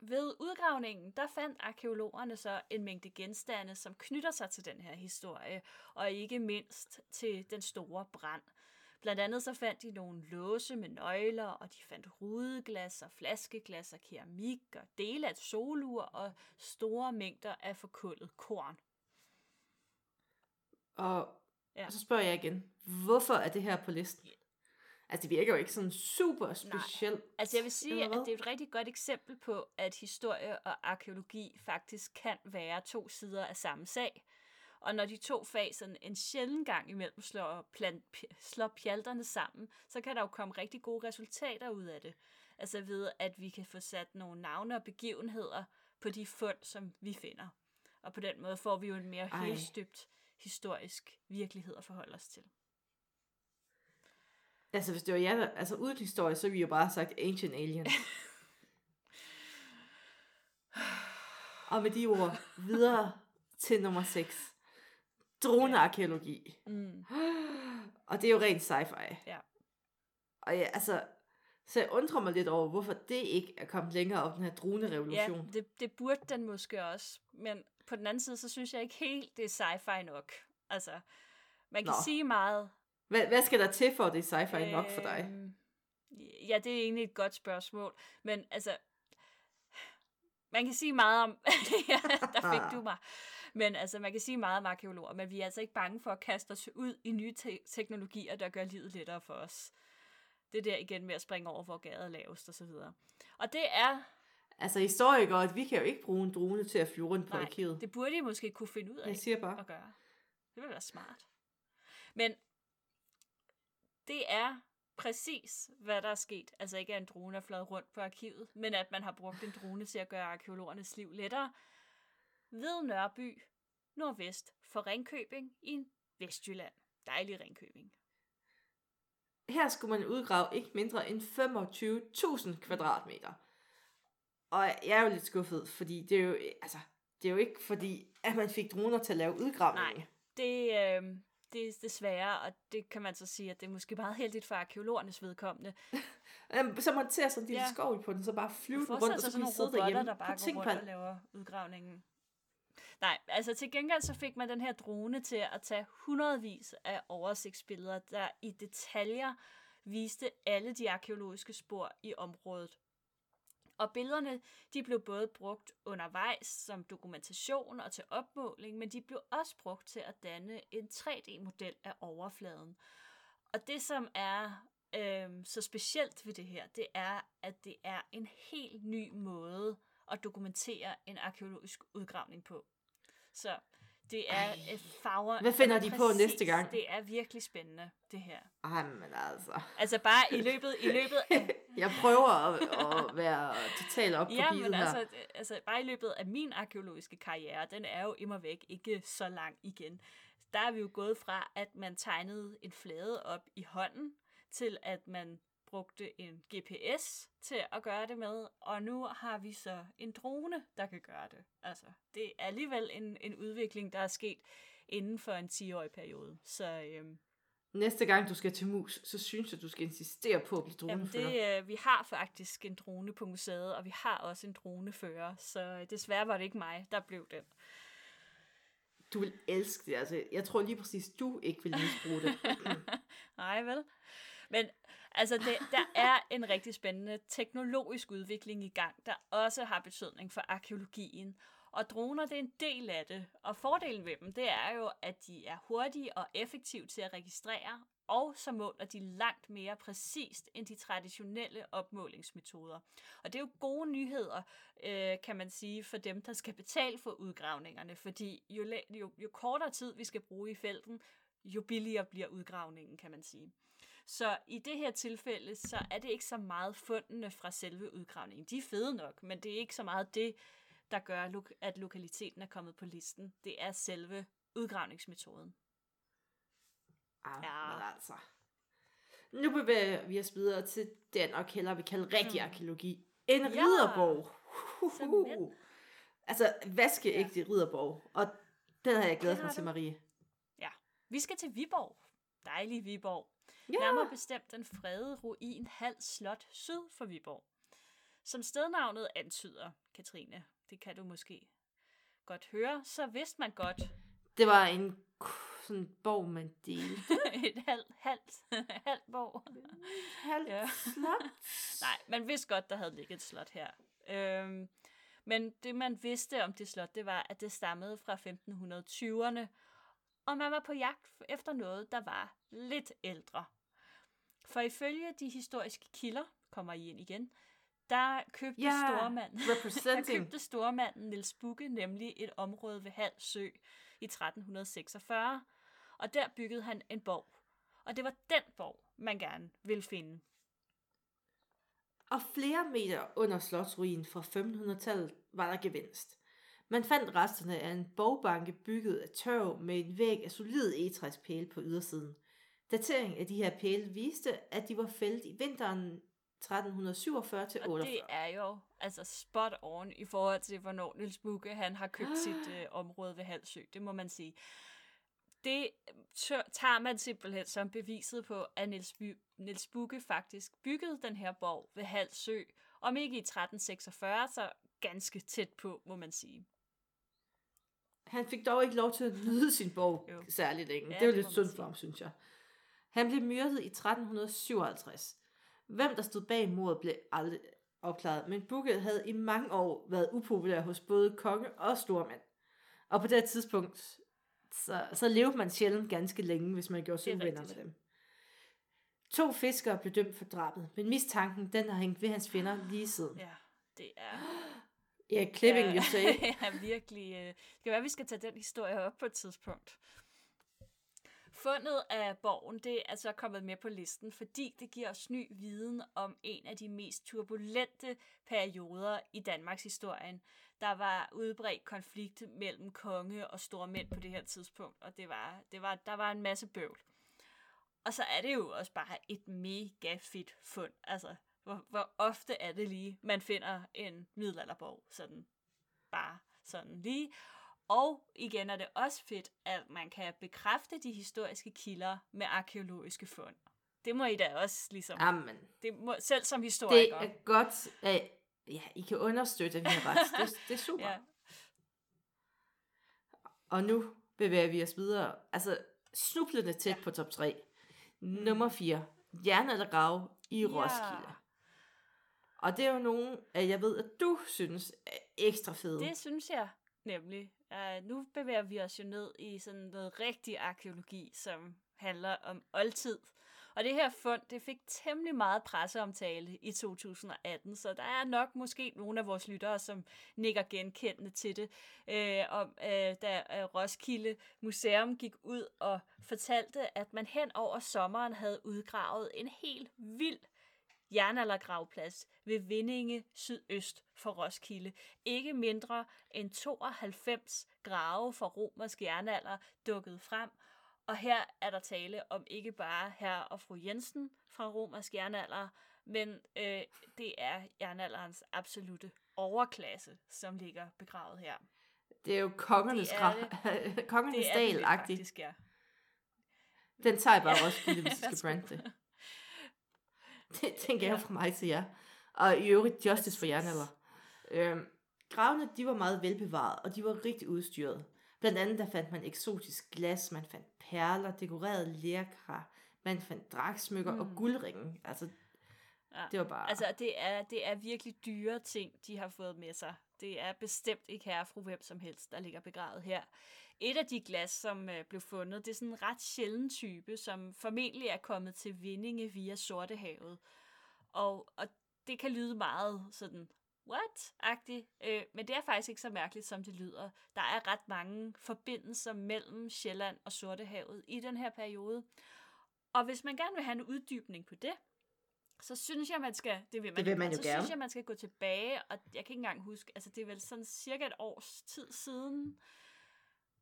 Ved udgravningen, der fandt arkeologerne så en mængde genstande, som knytter sig til den her historie, og ikke mindst til den store brand. Blandt andet så fandt de nogle låse med nøgler, og de fandt rudeglas og flaskeglas og keramik og dele af et solur og store mængder af forkullet korn. Og, Ja. og så spørger jeg igen, hvorfor er det her på listen? Altså, det virker jo ikke sådan super specielt. Altså jeg vil sige, at det er et rigtig godt eksempel på, at historie og arkeologi faktisk kan være to sider af samme sag. Og når de to fag sådan en sjælden gang imellem slår, plan, p- slår pjalterne sammen, så kan der jo komme rigtig gode resultater ud af det. Altså ved, at vi kan få sat nogle navne og begivenheder på de fund, som vi finder. Og på den måde får vi jo en mere Ej. helstøbt historisk virkelighed at forholde os til. Altså, hvis det var jer, der, altså uden historie, så ville vi jo bare have sagt Ancient Aliens. [LAUGHS] og med de ord, videre til nummer 6. Dronearkeologi. Mm. Og det er jo rent sci-fi. Ja. Og ja, altså, så jeg undrer mig lidt over, hvorfor det ikke er kommet længere op, den her dronerevolution. Ja, det, det burde den måske også. Men på den anden side, så synes jeg ikke helt, det er sci-fi nok. Altså, man kan Nå. sige meget. Hvad, hvad skal der til for, at det er sci-fi nok for dig? Øhm, Ja, det er egentlig et godt spørgsmål. Men altså, man kan sige meget om... [LAUGHS] ja, der fik du mig. Men altså, man kan sige meget om arkeologer, men vi er altså ikke bange for at kaste os ud i nye te- teknologier, der gør livet lettere for os. Det er der igen med at springe over, hvor gader er lavest og så videre. Og det er Altså, historikere, vi kan jo ikke bruge en drone til at flyve rundt på arkivet. det burde I måske kunne finde ud af Jeg siger bare. at gøre. Det ville være smart. Men det er præcis, hvad der er sket. Altså ikke, at en drone er fløjet rundt på arkivet, men at man har brugt en drone til at gøre arkeologernes liv lettere. Ved Nørby, nordvest for Ringkøbing i Vestjylland. Dejlig Ringkøbing. Her skulle man udgrave ikke mindre end 25.000 kvadratmeter. Og jeg er jo lidt skuffet, fordi det er jo, altså, det er jo ikke fordi, at man fik droner til at lave udgravningen. Nej. Det, øh, det er desværre, og det kan man så sige, at det er måske meget heldigt for arkeologernes vedkommende, [LAUGHS] Øhm, Så monterer sådan en lille Ja. ja. skov på den, så bare flyve den rundt, og så kan sidde robotter, derhjemme. der bare Prøv går rundt på og laver udgravningen. Nej, altså til gengæld så fik man den her drone til at tage hundredvis af oversigtsbilleder, der i detaljer viste alle de arkeologiske spor i området. Og billederne, de blev både brugt undervejs som dokumentation og til opmåling, men de blev også brugt til at danne en 3D-model af overfladen. Og det, som er øh, så specielt ved det her, det er, at det er en helt ny måde at dokumentere en arkeologisk udgravning på. Så det er Ej. et farver... Hvad finder de på næste gang? Det er virkelig spændende, det her. Ej, men altså. Altså bare i løbet, i løbet af... [LAUGHS] Jeg prøver at, at være totalt op på Ja, men altså, det- altså bare i løbet af min arkeologiske karriere, den er jo immer væk ikke så lang igen. Der er vi jo gået fra, at man tegnede en flade op i hånden, til at man brugte en GPS til at gøre det med, og nu har vi så en drone, der kan gøre det. Altså, det er alligevel en, en udvikling, der er sket inden for en 10-årig periode. Så øhm, Næste gang du skal til mus, så synes jeg, du skal insistere på at blive Jamen dronefører. det, øh, vi har faktisk en drone på museet, og vi har også en dronefører, så øh, desværre var det ikke mig, der blev den. Du vil elske det. Altså, jeg tror lige præcis, du ikke vil misbruge det. [LAUGHS] Nej, vel? Men altså, det, der er en rigtig spændende teknologisk udvikling i gang, der også har betydning for arkeologien. Og droner, det er en del af det. Og fordelen ved dem, det er jo, at de er hurtige og effektive til at registrere, og så måler de langt mere præcist end de traditionelle opmålingsmetoder. Og det er jo gode nyheder, øh, kan man sige, for dem, der skal betale for udgravningerne, fordi jo, jo, jo kortere tid vi skal bruge i felten, jo billigere bliver udgravningen, kan man sige. Så i det her tilfælde, så er det ikke så meget fundene fra selve udgravningen. De er fede nok, men det er ikke så meget det, der gør, at lokaliteten er kommet på listen. Det er selve udgravningsmetoden. Ah, ja. Men altså. Nu bevæger vi os videre til den, og kalder vi kalder rigtig mm. arkeologi. En ja. ridderborg. Uh, altså vaskeægte ja. ridderborg. Og den har jeg glædet mig til, Marie. Ja. Vi skal til Viborg. Dejlig Viborg. Ja. Nærmere bestemt den fredede ruin Hal Slot syd for Viborg. Som stednavnet antyder, Katrine, det kan du måske godt høre, så vidste man godt. Det var en sådan en borg, man delte. [LAUGHS] et halvt, halvt, [LAUGHS] halvt borg. halvt ja. slot? [LAUGHS] Nej, man vidste godt, der havde ligget et slot her. Øhm, men det, man vidste om det slot, det var, at det stammede fra 1520'erne, og man var på jagt efter noget, der var lidt ældre. For ifølge de historiske kilder, kommer I ind igen, der købte yeah, stormanden, [LAUGHS] der købte stormanden Niels Bukke nemlig et område ved Hal Sø i 1346, og der byggede han en borg. Og det var den borg, man gerne ville finde. Og flere meter under slotsruinen fra 1500-tallet var der gevinst. Man fandt resterne af en borgbanke bygget af tørv med en væg af solid egetræspæle på ydersiden. Datering af de her pæle viste, at de var fældet i vinteren 1347 til 48. Og det er jo altså spot on i forhold til, hvornår Niels Bukke han har købt sit [GASPS] øh, område ved Halsø. Det må man sige. Det tager man simpelthen som beviset på, at Niels, Niels Bukke faktisk byggede den her borg ved Halsø. Om ikke i 1346, så ganske tæt på, må man sige. Han fik dog ikke lov til at nyde sin borg jo. særligt længe. Ja, det var lidt synd for ham, synes jeg. Han blev myrdet i 1357. Hvem der stod bag mordet blev aldrig opklaret, men Bukke havde i mange år været upopulær hos både konge og stormand. Og på det tidspunkt, så, så levede man sjældent ganske længe, hvis man gjorde sig uvenner med dem. To fiskere blev dømt for drabet, men mistanken den har hængt ved hans fjender lige siden. Ja, det er... Ja, clipping, ja, you say. [LAUGHS] ja, virkelig. Øh, det kan være, at vi skal tage den historie op på et tidspunkt. Fundet af borgen det er altså kommet med på listen, fordi det giver os ny viden om en af de mest turbulente perioder i Danmarks historien. Der var udbredt konflikt mellem konge og store mænd på det her tidspunkt, og det var, det var, der var en masse bøvl. Og så er det jo også bare et mega fedt fund. Altså, hvor, hvor ofte er det lige, man finder en middelalderborg, sådan bare sådan lige. Og igen er det også fedt, at man kan bekræfte de historiske kilder med arkeologiske fund. Det må I da også ligesom... Amen. Det må, selv som historiker. Det er godt, at ja, I kan understøtte, vi har ret. Det, det er super. ja. Og nu bevæger vi os videre. Altså, snublende tæt ja. på top 3. Nummer 4. Jernaldergrav i ja. Roskilde. Og det er jo nogen, at jeg ved, at du synes er ekstra fede. Det synes jeg nemlig. Uh, nu bevæger vi os jo ned i sådan noget rigtig arkeologi, som handler om oldtid. Og det her fund, det fik temmelig meget presseomtale i 2018, så der er nok måske nogle af vores lyttere, som nikker genkendende til det. Øh, om, øh, da øh, Roskilde Museum gik ud og fortalte, at man hen over sommeren havde udgravet en helt vild jernaldergravplads ved Vindinge sydøst for Roskilde. Ikke mindre end 92 grave fra romersk jernalder dukket frem, og her er der tale om ikke bare herr og fru Jensen fra romersk jernalder, men øh, det er jernalderens absolute overklasse, som ligger begravet her. Det er jo kongernes, det er det. [LAUGHS] kongernes dal-agtigt. Ja. Den tager jeg bare ja. også, hvis vi skal [LAUGHS] brande det. [LAUGHS] Det tænker jeg fra mig til jer. Og i øvrigt Justice for jernalder. Øhm, gravene, de var meget velbevaret, og de var rigtig udstyret. Blandt andet der fandt man eksotisk glas, man fandt perler, dekoreret lærkar, man fandt dragsmykker mm. og guldringen. Altså, ja. det var bare... Altså, det er, det er virkelig dyre ting, de har fået med sig. det er bestemt ikke herre fru hvem som helst, der ligger begravet her. Et af de glas, som øh, blev fundet, det er sådan en ret sjælden type, som formentlig er kommet til Vindinge via Sortehavet. Og, og det kan lyde meget sådan, what-agtigt, øh, men det er faktisk ikke så mærkeligt, som det lyder. Der er ret mange forbindelser mellem Sjælland og Sortehavet i den her periode. Og hvis man gerne vil have en uddybning på det, så synes jeg, man skal, det vil man, Det vil man jo så gerne. synes jeg, man skal gå tilbage, og jeg kan ikke engang huske, altså det er vel sådan cirka et års tid siden,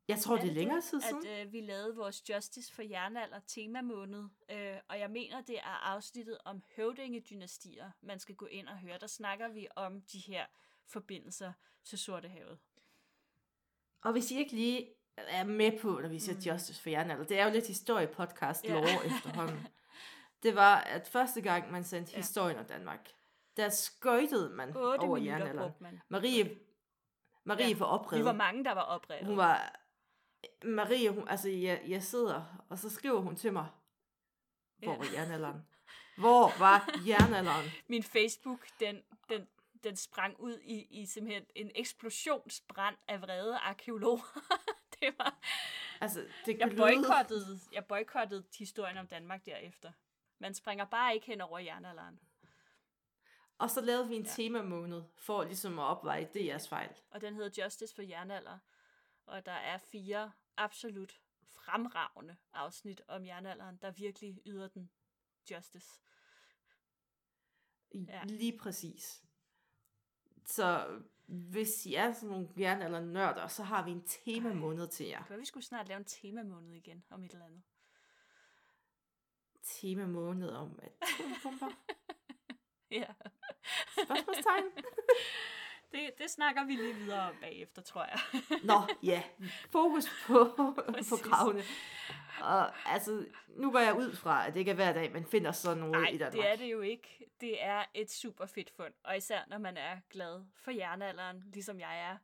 Jeg tror, det er det længere tid siden. at øh, vi lavede vores Justice for Jernalder temamåned, øh, og jeg mener, det er afsnittet om høvdingedynastier, man skal gå ind og høre. Der snakker vi om de her forbindelser til Sortehavet. Og hvis I ikke lige er med på, når vi siger Mm. Justice for Jernalder, det er jo lidt historiepodcast Ja. lore [LAUGHS] efterhånden. Det var, at første gang man sendte Ja. historien om Danmark, der skøjtede man 8 over jernalderen. Marie, Marie Ja, var oprevet. Vi var mange, der var oprevet. Hun var... Marie, hun, altså jeg, jeg sidder, og så skriver hun til mig, hvor Ja. var jernalderen? Hvor var jernalderen? [LAUGHS] Min Facebook, den, den, den sprang ud i, i simpelthen en eksplosionsbrand af vrede arkeologer. [LAUGHS] det var... Altså, det Jeg boykottede, jeg boykottede historien om Danmark derefter. Man springer bare ikke hen over jernalderen. Og så lavede vi en Ja. temamåned, for ligesom at opveje DR's fejl. Og den hedder Justice for jernalder. Og der er fire absolut fremragende afsnit om jernalderen, der virkelig yder den justice. Ja. Lige præcis. Så hvis I er sådan nogle jernalder nørder, så har vi en temamåned til jer. Kan vi skulle snart lave en temamåned igen om et eller andet? Temamåned om atompumper. [LAUGHS] Ja. Spørgsmålstegn. [LAUGHS] Det, det snakker vi lige videre om bagefter, tror jeg. [LAUGHS] Nå, ja. Fokus på, [LAUGHS] på gravene. Og altså, nu går jeg ud fra, at det ikke er hver dag, man finder sådan noget Nej, i Danmark. det er det jo ikke. Det er et super fedt fund, og især når man er glad for jernalderen, ligesom jeg er.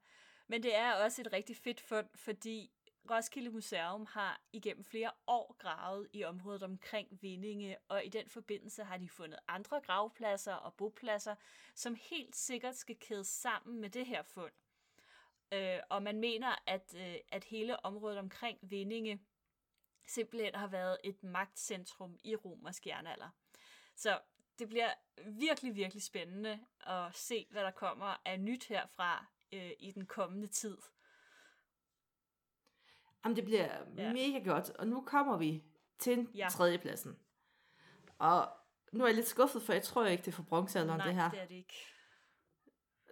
Men det er også et rigtig fedt fund, fordi Roskilde Museum har igennem flere år gravet i området omkring Vindinge, og i den forbindelse har de fundet andre gravpladser og bopladser, som helt sikkert skal kædes sammen med det her fund. Øh, og man mener, at, øh, at hele området omkring Vindinge simpelthen har været et magtcentrum i romersk jernalder. Så det bliver virkelig, virkelig spændende at se, hvad der kommer af nyt herfra øh, i den kommende tid. Jamen, det bliver Ja. mega godt. Og nu kommer vi til Ja. tredjepladsen. Og nu er jeg lidt skuffet, for jeg tror ikke, det er for bronzealderen, Nej, det her. det er det ikke.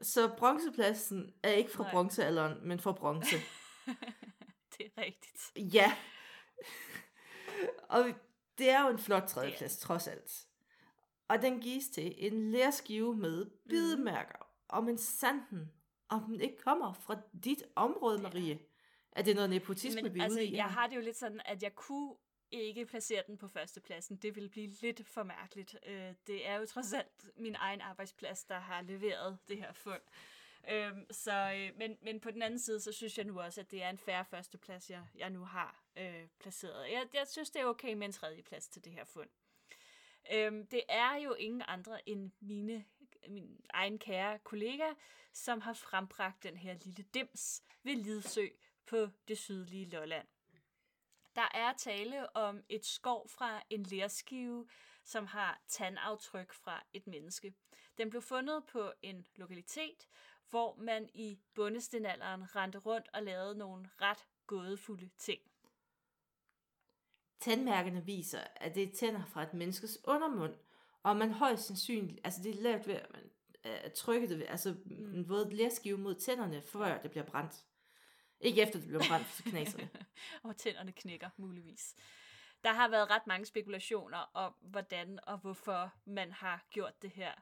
Så bronzepladsen er ikke fra Nej. bronzealderen, men fra bronze. [LAUGHS] det er rigtigt. ja. og det er jo en flot tredjeplads, trods alt. Og den gives til en lærskive med bidemærker om en sanden, om den ikke kommer fra dit område, Marie. Er det noget nepotisme, Men vi er altså, ude i? jeg har det jo lidt sådan, at jeg kunne ikke placere den på førstepladsen. Det ville blive lidt for mærkeligt. Øh, det er jo trods alt min egen arbejdsplads, der har leveret det her fund. Øhm, så, øh, men, men på den anden side, så synes jeg nu også, at det er en færre førsteplads, jeg, jeg nu har øh, placeret. Jeg, jeg synes, det er okay med en tredjeplads til det her fund. Øhm, det er jo ingen andre end mine, min egen kære kollega, som har frembragt den her lille dims ved Lidsø på det sydlige Lolland. Der er tale om et skov fra en lærskive, som har tandaftryk fra et menneske. Den blev fundet på en lokalitet, hvor man i bundestenalderen rendte rundt og lavede nogle ret gådefulde ting. Tandmærkerne viser, at det er tænder fra et menneskes undermund, og man højst sandsynligt, altså det er lavet ved, at man uh, trykker det, altså mm. en våd lærskive mod tænderne, før det bliver brændt. Ikke efter det blev brændt, så knaser det. [LAUGHS] og tænderne knækker muligvis. Der har været ret mange spekulationer om, hvordan og hvorfor man har gjort det her.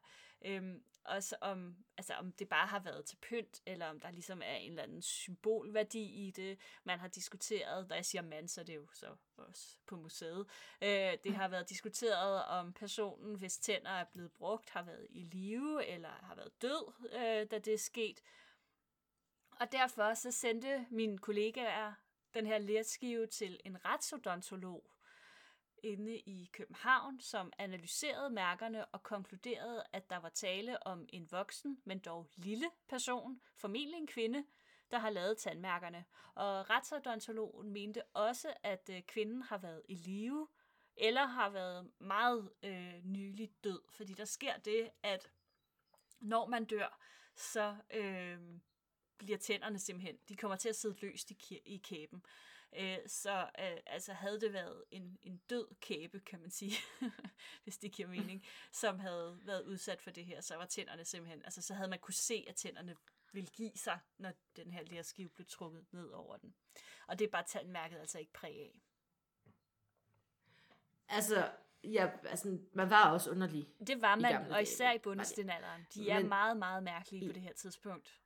Øhm, også om, altså om det bare har været til pynt, eller om der ligesom er en eller anden symbolværdi i det. Man har diskuteret, når jeg siger man, så er det jo så også på museet. Øh, det har været diskuteret, om personen, hvis tænder er blevet brugt, har været i live, eller har været død, øh, da det er sket. Og derfor så sendte mine kollegaer den her lerskive til en retsodontolog inde i København, som analyserede mærkerne og konkluderede, at der var tale om en voksen, men dog lille person, formentlig en kvinde, der har lavet tandmærkerne. Og retsodontologen mente også, at øh, kvinden har været i live, eller har været meget øh, nyligt død, fordi der sker det, at når man dør, så øh, bliver tænderne simpelthen, de kommer til at sidde løst i, i kæben. Øh, så øh, altså havde det været en, en død kæbe, kan man sige, [LAUGHS] hvis det giver mening, som havde været udsat for det her, så var tænderne simpelthen, altså så havde man kunne se, at tænderne ville give sig, når den her lærskive blev trukket ned over den. Og det er bare tandmærket altså ikke præg af. Altså, ja, altså, man var også underlig. Det var man, og især i bundestenalderen. De er Men, meget, meget mærkelige på det her tidspunkt.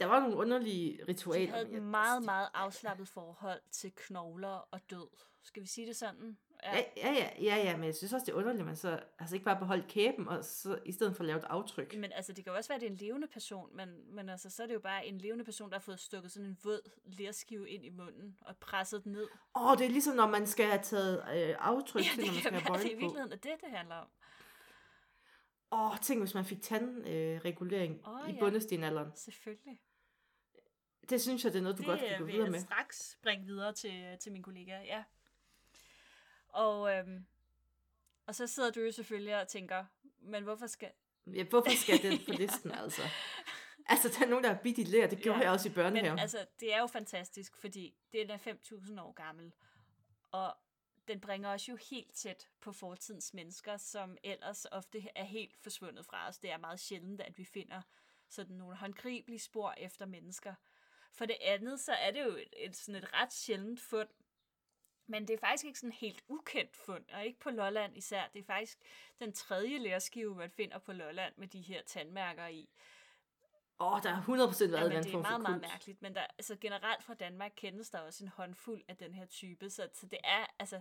Der var nogle underlige ritualer. De havde et meget, meget afslappet forhold til knogler og død. Skal vi sige det sådan? Ja. Ja, ja, ja, ja, men jeg synes også, det er underligt, at man så altså ikke bare beholdt kæben, og så, i stedet for at lave et aftryk. Men altså, det kan jo også være, at det er en levende person, men, men altså, så er det jo bare en levende person, der har fået stukket sådan en våd lærskive ind i munden og presset den ned. Åh, oh, det er ligesom, når man skal have taget øh, aftryk ja, til, når man skal have bøjle på. det er i virkeligheden det, det handler om. Åh, oh, tænk, hvis man fik tandregulering øh, oh, i ja. bundestenalderen. Selvfølgelig. Det synes jeg, det er noget, du det godt kan gå videre med. Det straks bringe videre til, til min kollega, ja. Og, øhm, og så sidder du jo selvfølgelig og tænker, men hvorfor skal... Ja, hvorfor skal den på listen, altså? [LAUGHS] Altså, der er nogen, der har bidt i lær, det gjorde ja, jeg også i børnehaven. Men altså, det er jo fantastisk, fordi det er 5.000 år gammel, og den bringer os jo helt tæt på fortidens mennesker, som ellers ofte er helt forsvundet fra os. Det er meget sjældent, at vi finder sådan nogle håndgribelige spor efter mennesker. For det andet, så er det jo et, et, sådan et ret sjældent fund, men det er faktisk ikke sådan helt ukendt fund, og ikke på Lolland især. Det er faktisk den tredje lærskive, man finder på Lolland med de her tandmærker i. Åh, oh, der er 100% været ja, det er meget, meget mærkeligt, men der, altså, generelt fra Danmark kendes der også en håndfuld af den her type, så, så det er, altså,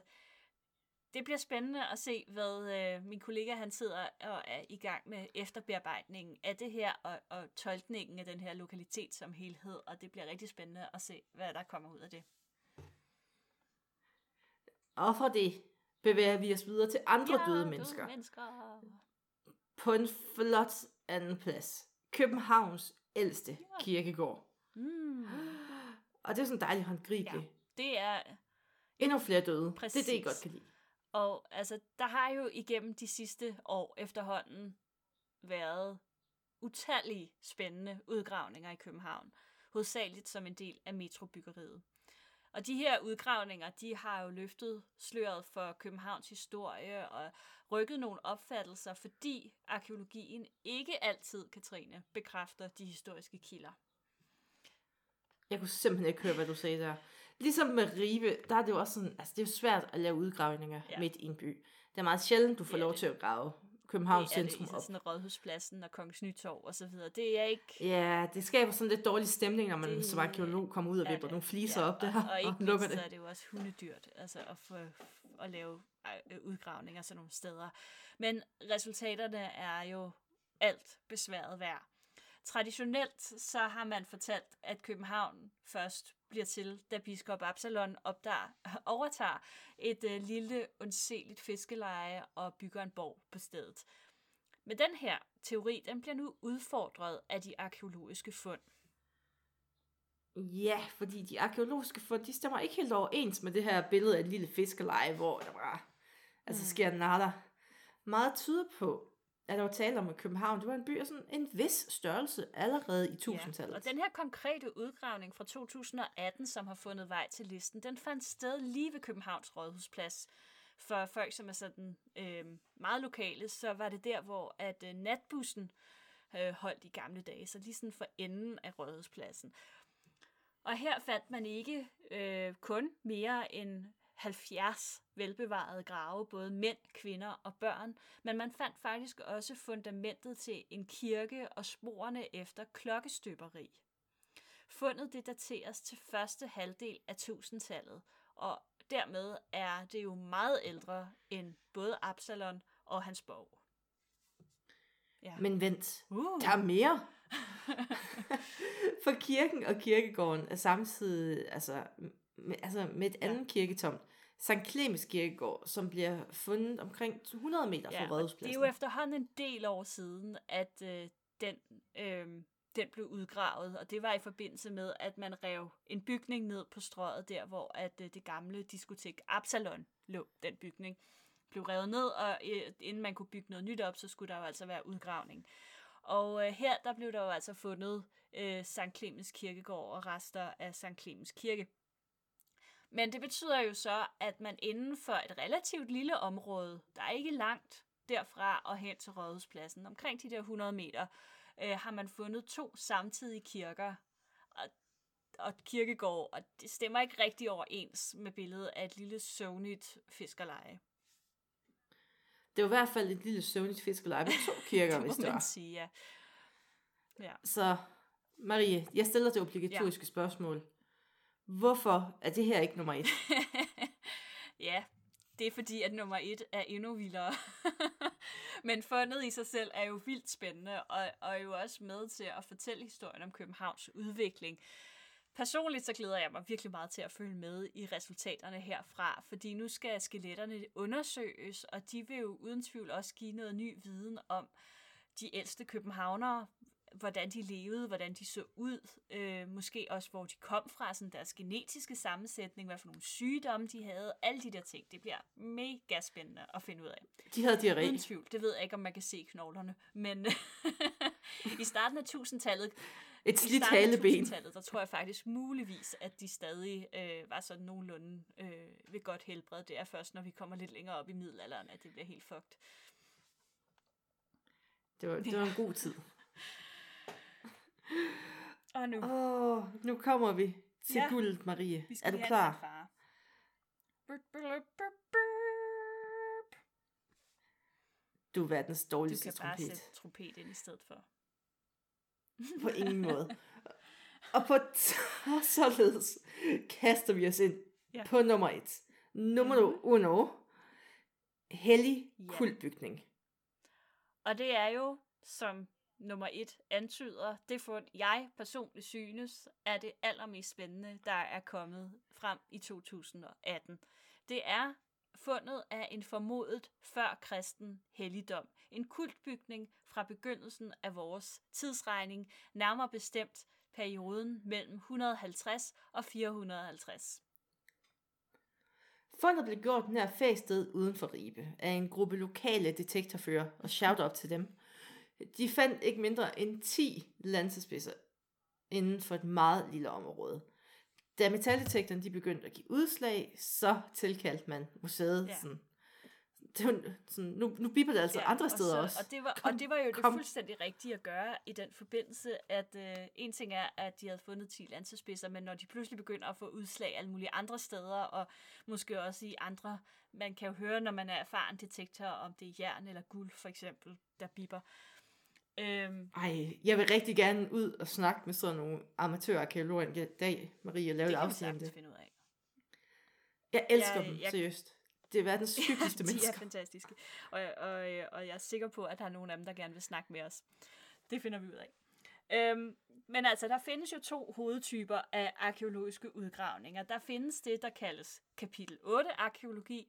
det bliver spændende at se, hvad øh, min kollega han sidder og er i gang med efterbearbejdningen af det her, og, og tolkningen af den her lokalitet som helhed, og det bliver rigtig spændende at se, hvad der kommer ud af det. Og fra det bevæger vi os videre til andre ja, døde mennesker. Døde mennesker. På en flot anden plads. Københavns ældste ja. kirkegård. Mm. Og det er sådan en dejlig håndgribelig. Ja, det er... Endnu flere døde. Præcis. Det er det, jeg godt kan lide. Og altså, der har jo igennem de sidste år efterhånden været utallige spændende udgravninger i København. Hovedsageligt som en del af metrobyggeriet. Og de her udgravninger, de har jo løftet sløret for Københavns historie og rykket nogle opfattelser, fordi arkeologien ikke altid, Katrine, bekræfter de historiske kilder. Jeg kunne simpelthen ikke høre, hvad du sagde der. Ligesom med Ribe, der er det jo også sådan, altså det er jo svært at lave udgravninger ja. midt i en by. Det er meget sjældent, du får lov til at grave Københavns centrum op. Det er sådan Rådhuspladsen og Kongens Nytorv og så videre. Det er ikke... Ja, det skaber sådan lidt dårlig stemning, når man det, som arkeolog kommer ud og vipper nogle fliser ja, op der og, og, ikke og lukker det. så er det jo også hundedyrt altså at, få, at lave udgravninger sådan nogle steder. Men resultaterne er jo alt besværet værd. Traditionelt så har man fortalt, at København først bliver til, da biskop Absalon opdager, [LAUGHS] overtager et øh, lille, undseligt fiskeleje og bygger en borg på stedet. Men den her teori, den bliver nu udfordret af de arkeologiske fund. Ja, fordi de arkeologiske fund, de stemmer ikke helt overens med det her billede af et lille fiskeleje, hvor der bare altså, mm. sker natter. Meget tyder på, at der var tale om, at København det var en by af sådan en vis størrelse allerede i 1000-tallet. Ja, og den her konkrete udgravning fra 2018, som har fundet vej til listen, den fandt sted lige ved Københavns Rådhusplads. For folk, som er sådan øh, meget lokale, så var det der, hvor at øh, natbussen øh, holdt i gamle dage, så lige sådan for enden af Rådhuspladsen. Og her fandt man ikke øh, kun mere end 70 velbevarede grave, både mænd, kvinder og børn, men man fandt faktisk også fundamentet til en kirke og sporene efter klokkestøberi. Fundet det dateres til første halvdel af 1000-tallet, og dermed er det jo meget ældre end både Absalon og hans borg. Ja. Men vent, uh. der er mere. [LAUGHS] For kirken og kirkegården er samtidig altså, med, altså med et andet ja. kirketomt St. Clemens Kirkegård, som bliver fundet omkring 100 meter fra Ja, det Rådhuspladsen. er jo efterhånden en del år siden, at øh, den, øh, den blev udgravet, og det var i forbindelse med, at man rev en bygning ned på strøget, der hvor at øh, det gamle diskotek Absalon lå, den bygning, blev revet ned, og øh, inden man kunne bygge noget nyt op, så skulle der jo altså være udgravning. Og øh, her, der blev der jo altså fundet øh, St. Clemens Kirkegård og rester af St. Clemens Kirke. Men det betyder jo så, at man inden for et relativt lille område, der er ikke langt derfra og hen til Rådhuspladsen, omkring de der 100 meter, øh, har man fundet to samtidige kirker og, og kirkegård, og det stemmer ikke rigtig overens med billedet af et lille søvnigt fiskerleje. Det var i hvert fald et lille søvnligt fiskerleje med to [LAUGHS] kirker, det hvis det var. sige, ja. ja. Så Marie, jeg stiller det obligatoriske ja. spørgsmål. Hvorfor er det her ikke nummer et? [LAUGHS] ja, det er fordi, at nummer et er endnu vildere. [LAUGHS] Men fundet i sig selv er jo vildt spændende, og, og er jo også med til at fortælle historien om Københavns udvikling. Personligt så glæder jeg mig virkelig meget til at følge med i resultaterne herfra, fordi nu skal skeletterne undersøges, og de vil jo uden tvivl også give noget ny viden om de ældste københavnere, hvordan de levede, hvordan de så ud, øh, måske også hvor de kom fra, sådan deres genetiske sammensætning, hvad for nogle sygdomme de havde, alle de der ting. Det bliver mega spændende at finde ud af. De havde diarré. Uden tvivl. Det ved jeg ikke, om man kan se knoglerne, men [LAUGHS] i starten af 1000-tallet, Et slidt haleben. 1000-tallet, der tror jeg faktisk muligvis, at de stadig øh, var sådan nogenlunde øh, ved godt helbred. Det er først, når vi kommer lidt længere op i middelalderen, at det bliver helt fucked. Det var, det var en god tid. Og nu, Åh, oh, nu kommer vi til Ja. guldet, Marie. vi Er du klar? en fanfare. Burp, burp, burp, burp. Du er verdens Du dårligste kan bare trompet. sætte trompet ind i stedet for. [LAUGHS] På ingen måde. [LAUGHS] Og på t- [LAUGHS] således kaster vi os ind Ja. på nummer et. Nummer Mhm. uno. Hellig Ja. kultbygning. Og det er jo, som nummer et antyder, det fund, jeg personligt synes, er det allermest spændende, der er kommet frem i 2018. Det er fundet af en formodet før-kristen helligdom. En kultbygning fra begyndelsen af vores tidsregning, nærmere bestemt perioden mellem 150 og 450. Fundet blev gjort nær fæstet uden for Ribe af en gruppe lokale detektorfører, og shout out til dem. De fandt ikke mindre end 10 lansespidser inden for et meget lille område. Da metaldetektoren de begyndte at give udslag, så tilkaldte man museet Ja. sådan. Det var sådan, nu, nu bipper det altså ja, andre og steder så, også. Og det, var, Kom, og det var jo det kom. fuldstændig rigtige at gøre i den forbindelse, at øh, en ting er, at de havde fundet 10 lansespidser, men når de pludselig begynder at få udslag alle mulige andre steder, og måske også i andre, man kan jo høre, når man er erfaren detektor, om det er jern eller guld for eksempel, der bipper. Øhm, Ej, jeg vil rigtig gerne ud og snakke med sådan nogle amatørarkeologer en dag, Marie, og lave det et afsnit om det. finde ud af. Jeg elsker Jeg- dem, jeg- seriøst. Det er verdens [LAUGHS] hyggeligste de er mennesker. fantastiske. Og, og, og jeg er sikker på, at der er nogen af dem, der gerne vil snakke med os. Det finder vi ud af. Øhm, men altså, der findes jo to hovedtyper af arkeologiske udgravninger. Der findes det, der kaldes kapitel 8 arkeologi.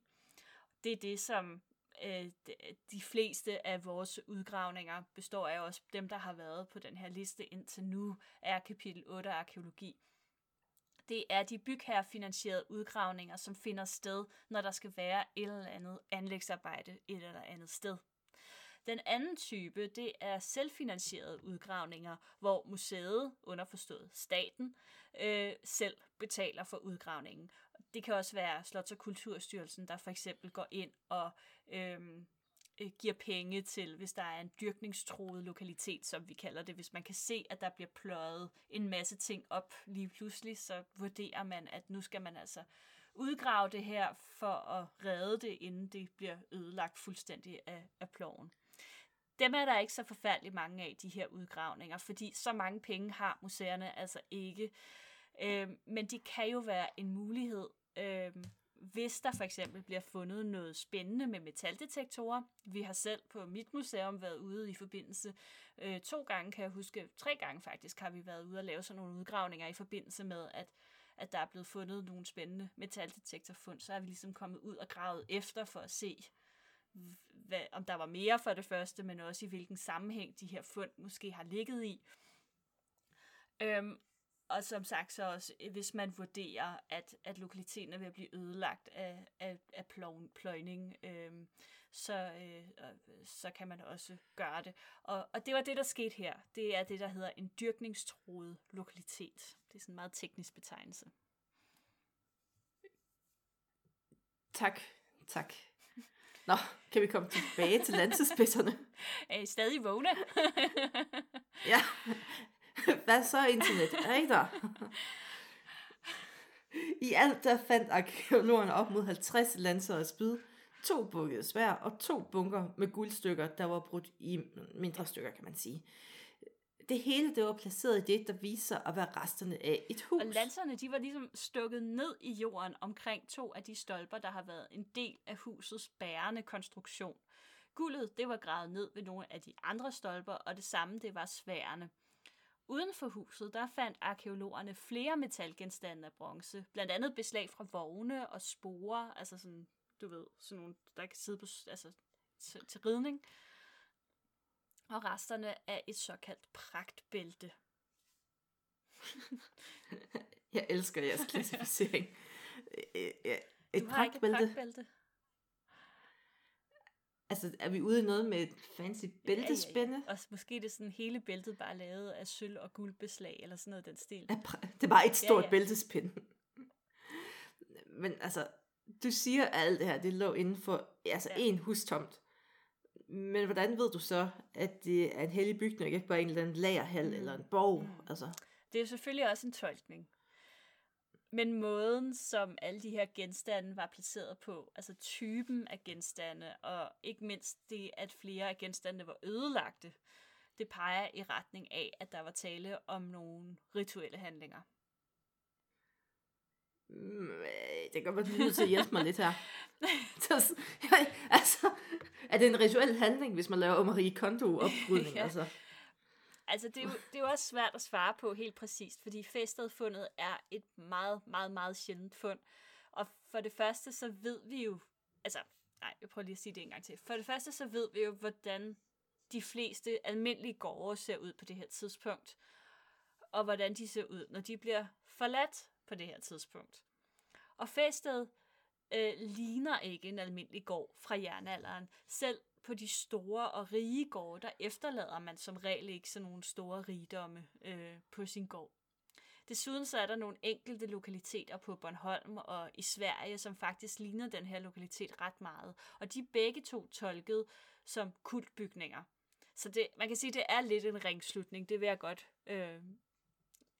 Det er det, som øh, de, de fleste af vores udgravninger består af. Også dem, der har været på den her liste indtil nu, er kapitel 8 arkeologi. Det er de bygherrefinansierede udgravninger, som finder sted, når der skal være et eller andet anlægsarbejde et eller andet sted. Den anden type, det er selvfinansierede udgravninger, hvor museet, underforstået staten, øh, selv betaler for udgravningen. Det kan også være Slots- og Kulturstyrelsen, der for eksempel går ind og øhm, øh, giver penge til, hvis der er en dyrkningstroet lokalitet, som vi kalder det. Hvis man kan se, at der bliver pløjet en masse ting op lige pludselig, så vurderer man, at nu skal man altså udgrave det her for at redde det, inden det bliver ødelagt fuldstændig af, af ploven. Dem er der ikke så forfærdeligt mange af, de her udgravninger, fordi så mange penge har museerne altså ikke. Øh, men de kan jo være en mulighed, øh, hvis der for eksempel bliver fundet noget spændende med metaldetektorer. Vi har selv på mit museum været ude i forbindelse øh, to gange, kan jeg huske, tre gange faktisk, har vi været ude og lave sådan nogle udgravninger i forbindelse med, at, at der er blevet fundet nogle spændende metaldetektorfund, så er vi ligesom kommet ud og gravet efter for at se, hvad, om der var mere for det første, men også i hvilken sammenhæng de her fund måske har ligget i. Øhm, og som sagt så også, hvis man vurderer, at, at lokaliteten er ved at blive ødelagt af, af, af pløjning, øhm, så, øh, så kan man også gøre det. Og, og det var det, der skete her. Det er det, der hedder en dyrkningstroet lokalitet. Det er sådan en meget teknisk betegnelse. Tak, tak. Nå, kan vi komme tilbage til lansespidserne? [LAUGHS] Er I stadig vågne? [LAUGHS] ja. Hvad så internet? Er I der? I alt der fandt arkeologerne op mod 50 lanser og spyd, to bukkede svær og to bunker med guldstykker, der var brudt i mindre stykker, kan man sige. Det hele det var placeret i det, der viser at være resterne af et hus. Og lanserne de var ligesom stukket ned i jorden omkring to af de stolper, der har været en del af husets bærende konstruktion. Guldet det var gravet ned ved nogle af de andre stolper, og det samme det var sværene. Uden for huset, der fandt arkeologerne flere metalgenstande af bronze, blandt andet beslag fra vogne og sporer, altså sådan du ved, sådan nogle, der kan sidde på, altså, til, til ridning. Og resterne af et såkaldt pragtbælte. [LAUGHS] jeg elsker jeres klassificering. [LAUGHS] et du har pragtbælte. Ikke et pragtbælte? Altså, er vi ude i noget med et fancy bæltespænde? Ja, ja, ja. Og måske det er sådan hele bæltet bare lavet af sølv og guldbeslag, eller sådan noget den stil. Det var et stort ja, ja. bæltespænd. Men altså, du siger alt det her, det lå inden for altså ja. en hustomt. Men hvordan ved du så, at det er en hellig bygning, ikke bare en eller anden lagerhal mm. eller en borg? Mm. Altså. Det er selvfølgelig også en tolkning. Men måden, som alle de her genstande var placeret på, altså typen af genstande, og ikke mindst det, at flere af genstandene var ødelagte, det peger i retning af, at der var tale om nogle rituelle handlinger. Mm, øh, det kan være, nødt til at hjælpe mig lidt her. [LAUGHS] [LAUGHS] [LAUGHS] altså, er det en rituel handling, hvis man laver Marie Kondo oprydning? [LAUGHS] ja. altså? Altså, det er, jo, det er jo også svært at svare på helt præcist, fordi fæstedfundet er et meget, meget, meget sjældent fund. Og for det første, så ved vi jo, altså, nej, jeg prøver lige at sige det en gang til. For det første, så ved vi jo, hvordan de fleste almindelige gårde ser ud på det her tidspunkt. Og hvordan de ser ud, når de bliver forladt på det her tidspunkt. Og Fæsted øh, ligner ikke en almindelig gård fra jernalderen. Selv på de store og rige gårde, der efterlader man som regel ikke sådan nogle store rigdomme øh, på sin gård. Desuden så er der nogle enkelte lokaliteter på Bornholm og i Sverige, som faktisk ligner den her lokalitet ret meget. Og de er begge to tolket som kultbygninger. Så det, man kan sige, at det er lidt en ringslutning. Det vil jeg godt øh,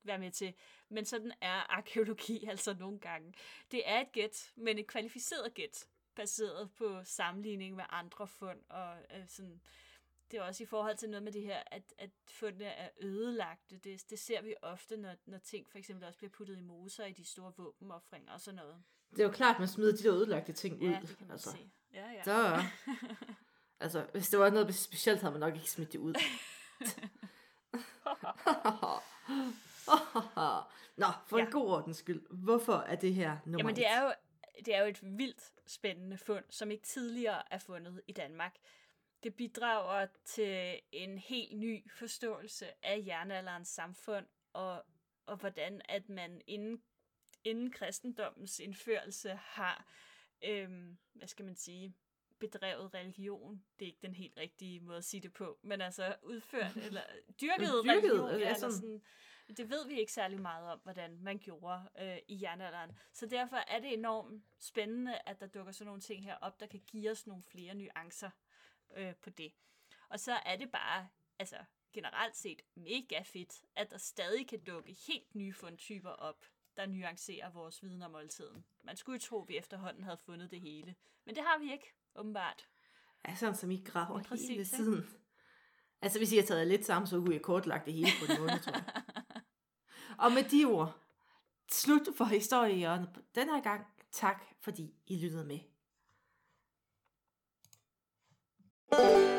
være med til. Men sådan er arkeologi [LAUGHS] altså nogle gange. Det er et gæt, men et kvalificeret gæt, baseret på sammenligning med andre fund. Og øh, sådan, det er også i forhold til noget med det her, at, at fundene er ødelagte. Det, det ser vi ofte, når, når ting for eksempel også bliver puttet i moser i de store våbenoffringer og sådan noget. Det er jo klart, at man smider de der ødelagte ting ud. Ja, det kan man altså. se. Ja, ja. Så, [LAUGHS] altså, hvis det var noget specielt, havde man nok ikke smidt det ud. [LAUGHS] [LAUGHS] Nå, for ja. en god ordens skyld. Hvorfor er det her nummer Jamen, det er jo det er jo et vildt spændende fund, som ikke tidligere er fundet i Danmark. Det bidrager til en helt ny forståelse af jernalderens samfund, og, og hvordan at man inden, inden kristendommens indførelse har, øhm, hvad skal man sige, bedrevet religion. Det er ikke den helt rigtige måde at sige det på, men altså udført, [LAUGHS] eller dyrket, dyrket religion, ja, eller sådan, det ved vi ikke særlig meget om, hvordan man gjorde øh, i jernalderen. Så derfor er det enormt spændende, at der dukker sådan nogle ting her op, der kan give os nogle flere nuancer øh, på det. Og så er det bare, altså generelt set, mega fedt, at der stadig kan dukke helt nye fundtyper op, der nuancerer vores viden om oldtiden. Man skulle jo tro, at vi efterhånden havde fundet det hele. Men det har vi ikke, åbenbart. Ja, sådan som I graver Præcis, hele tiden. Ja. Altså, hvis I har taget lidt sammen, så kunne jeg kortlagt det hele på en måned, tror jeg. Og med de ord, slut for historien den her gang. Tak fordi I lyttede med. thank you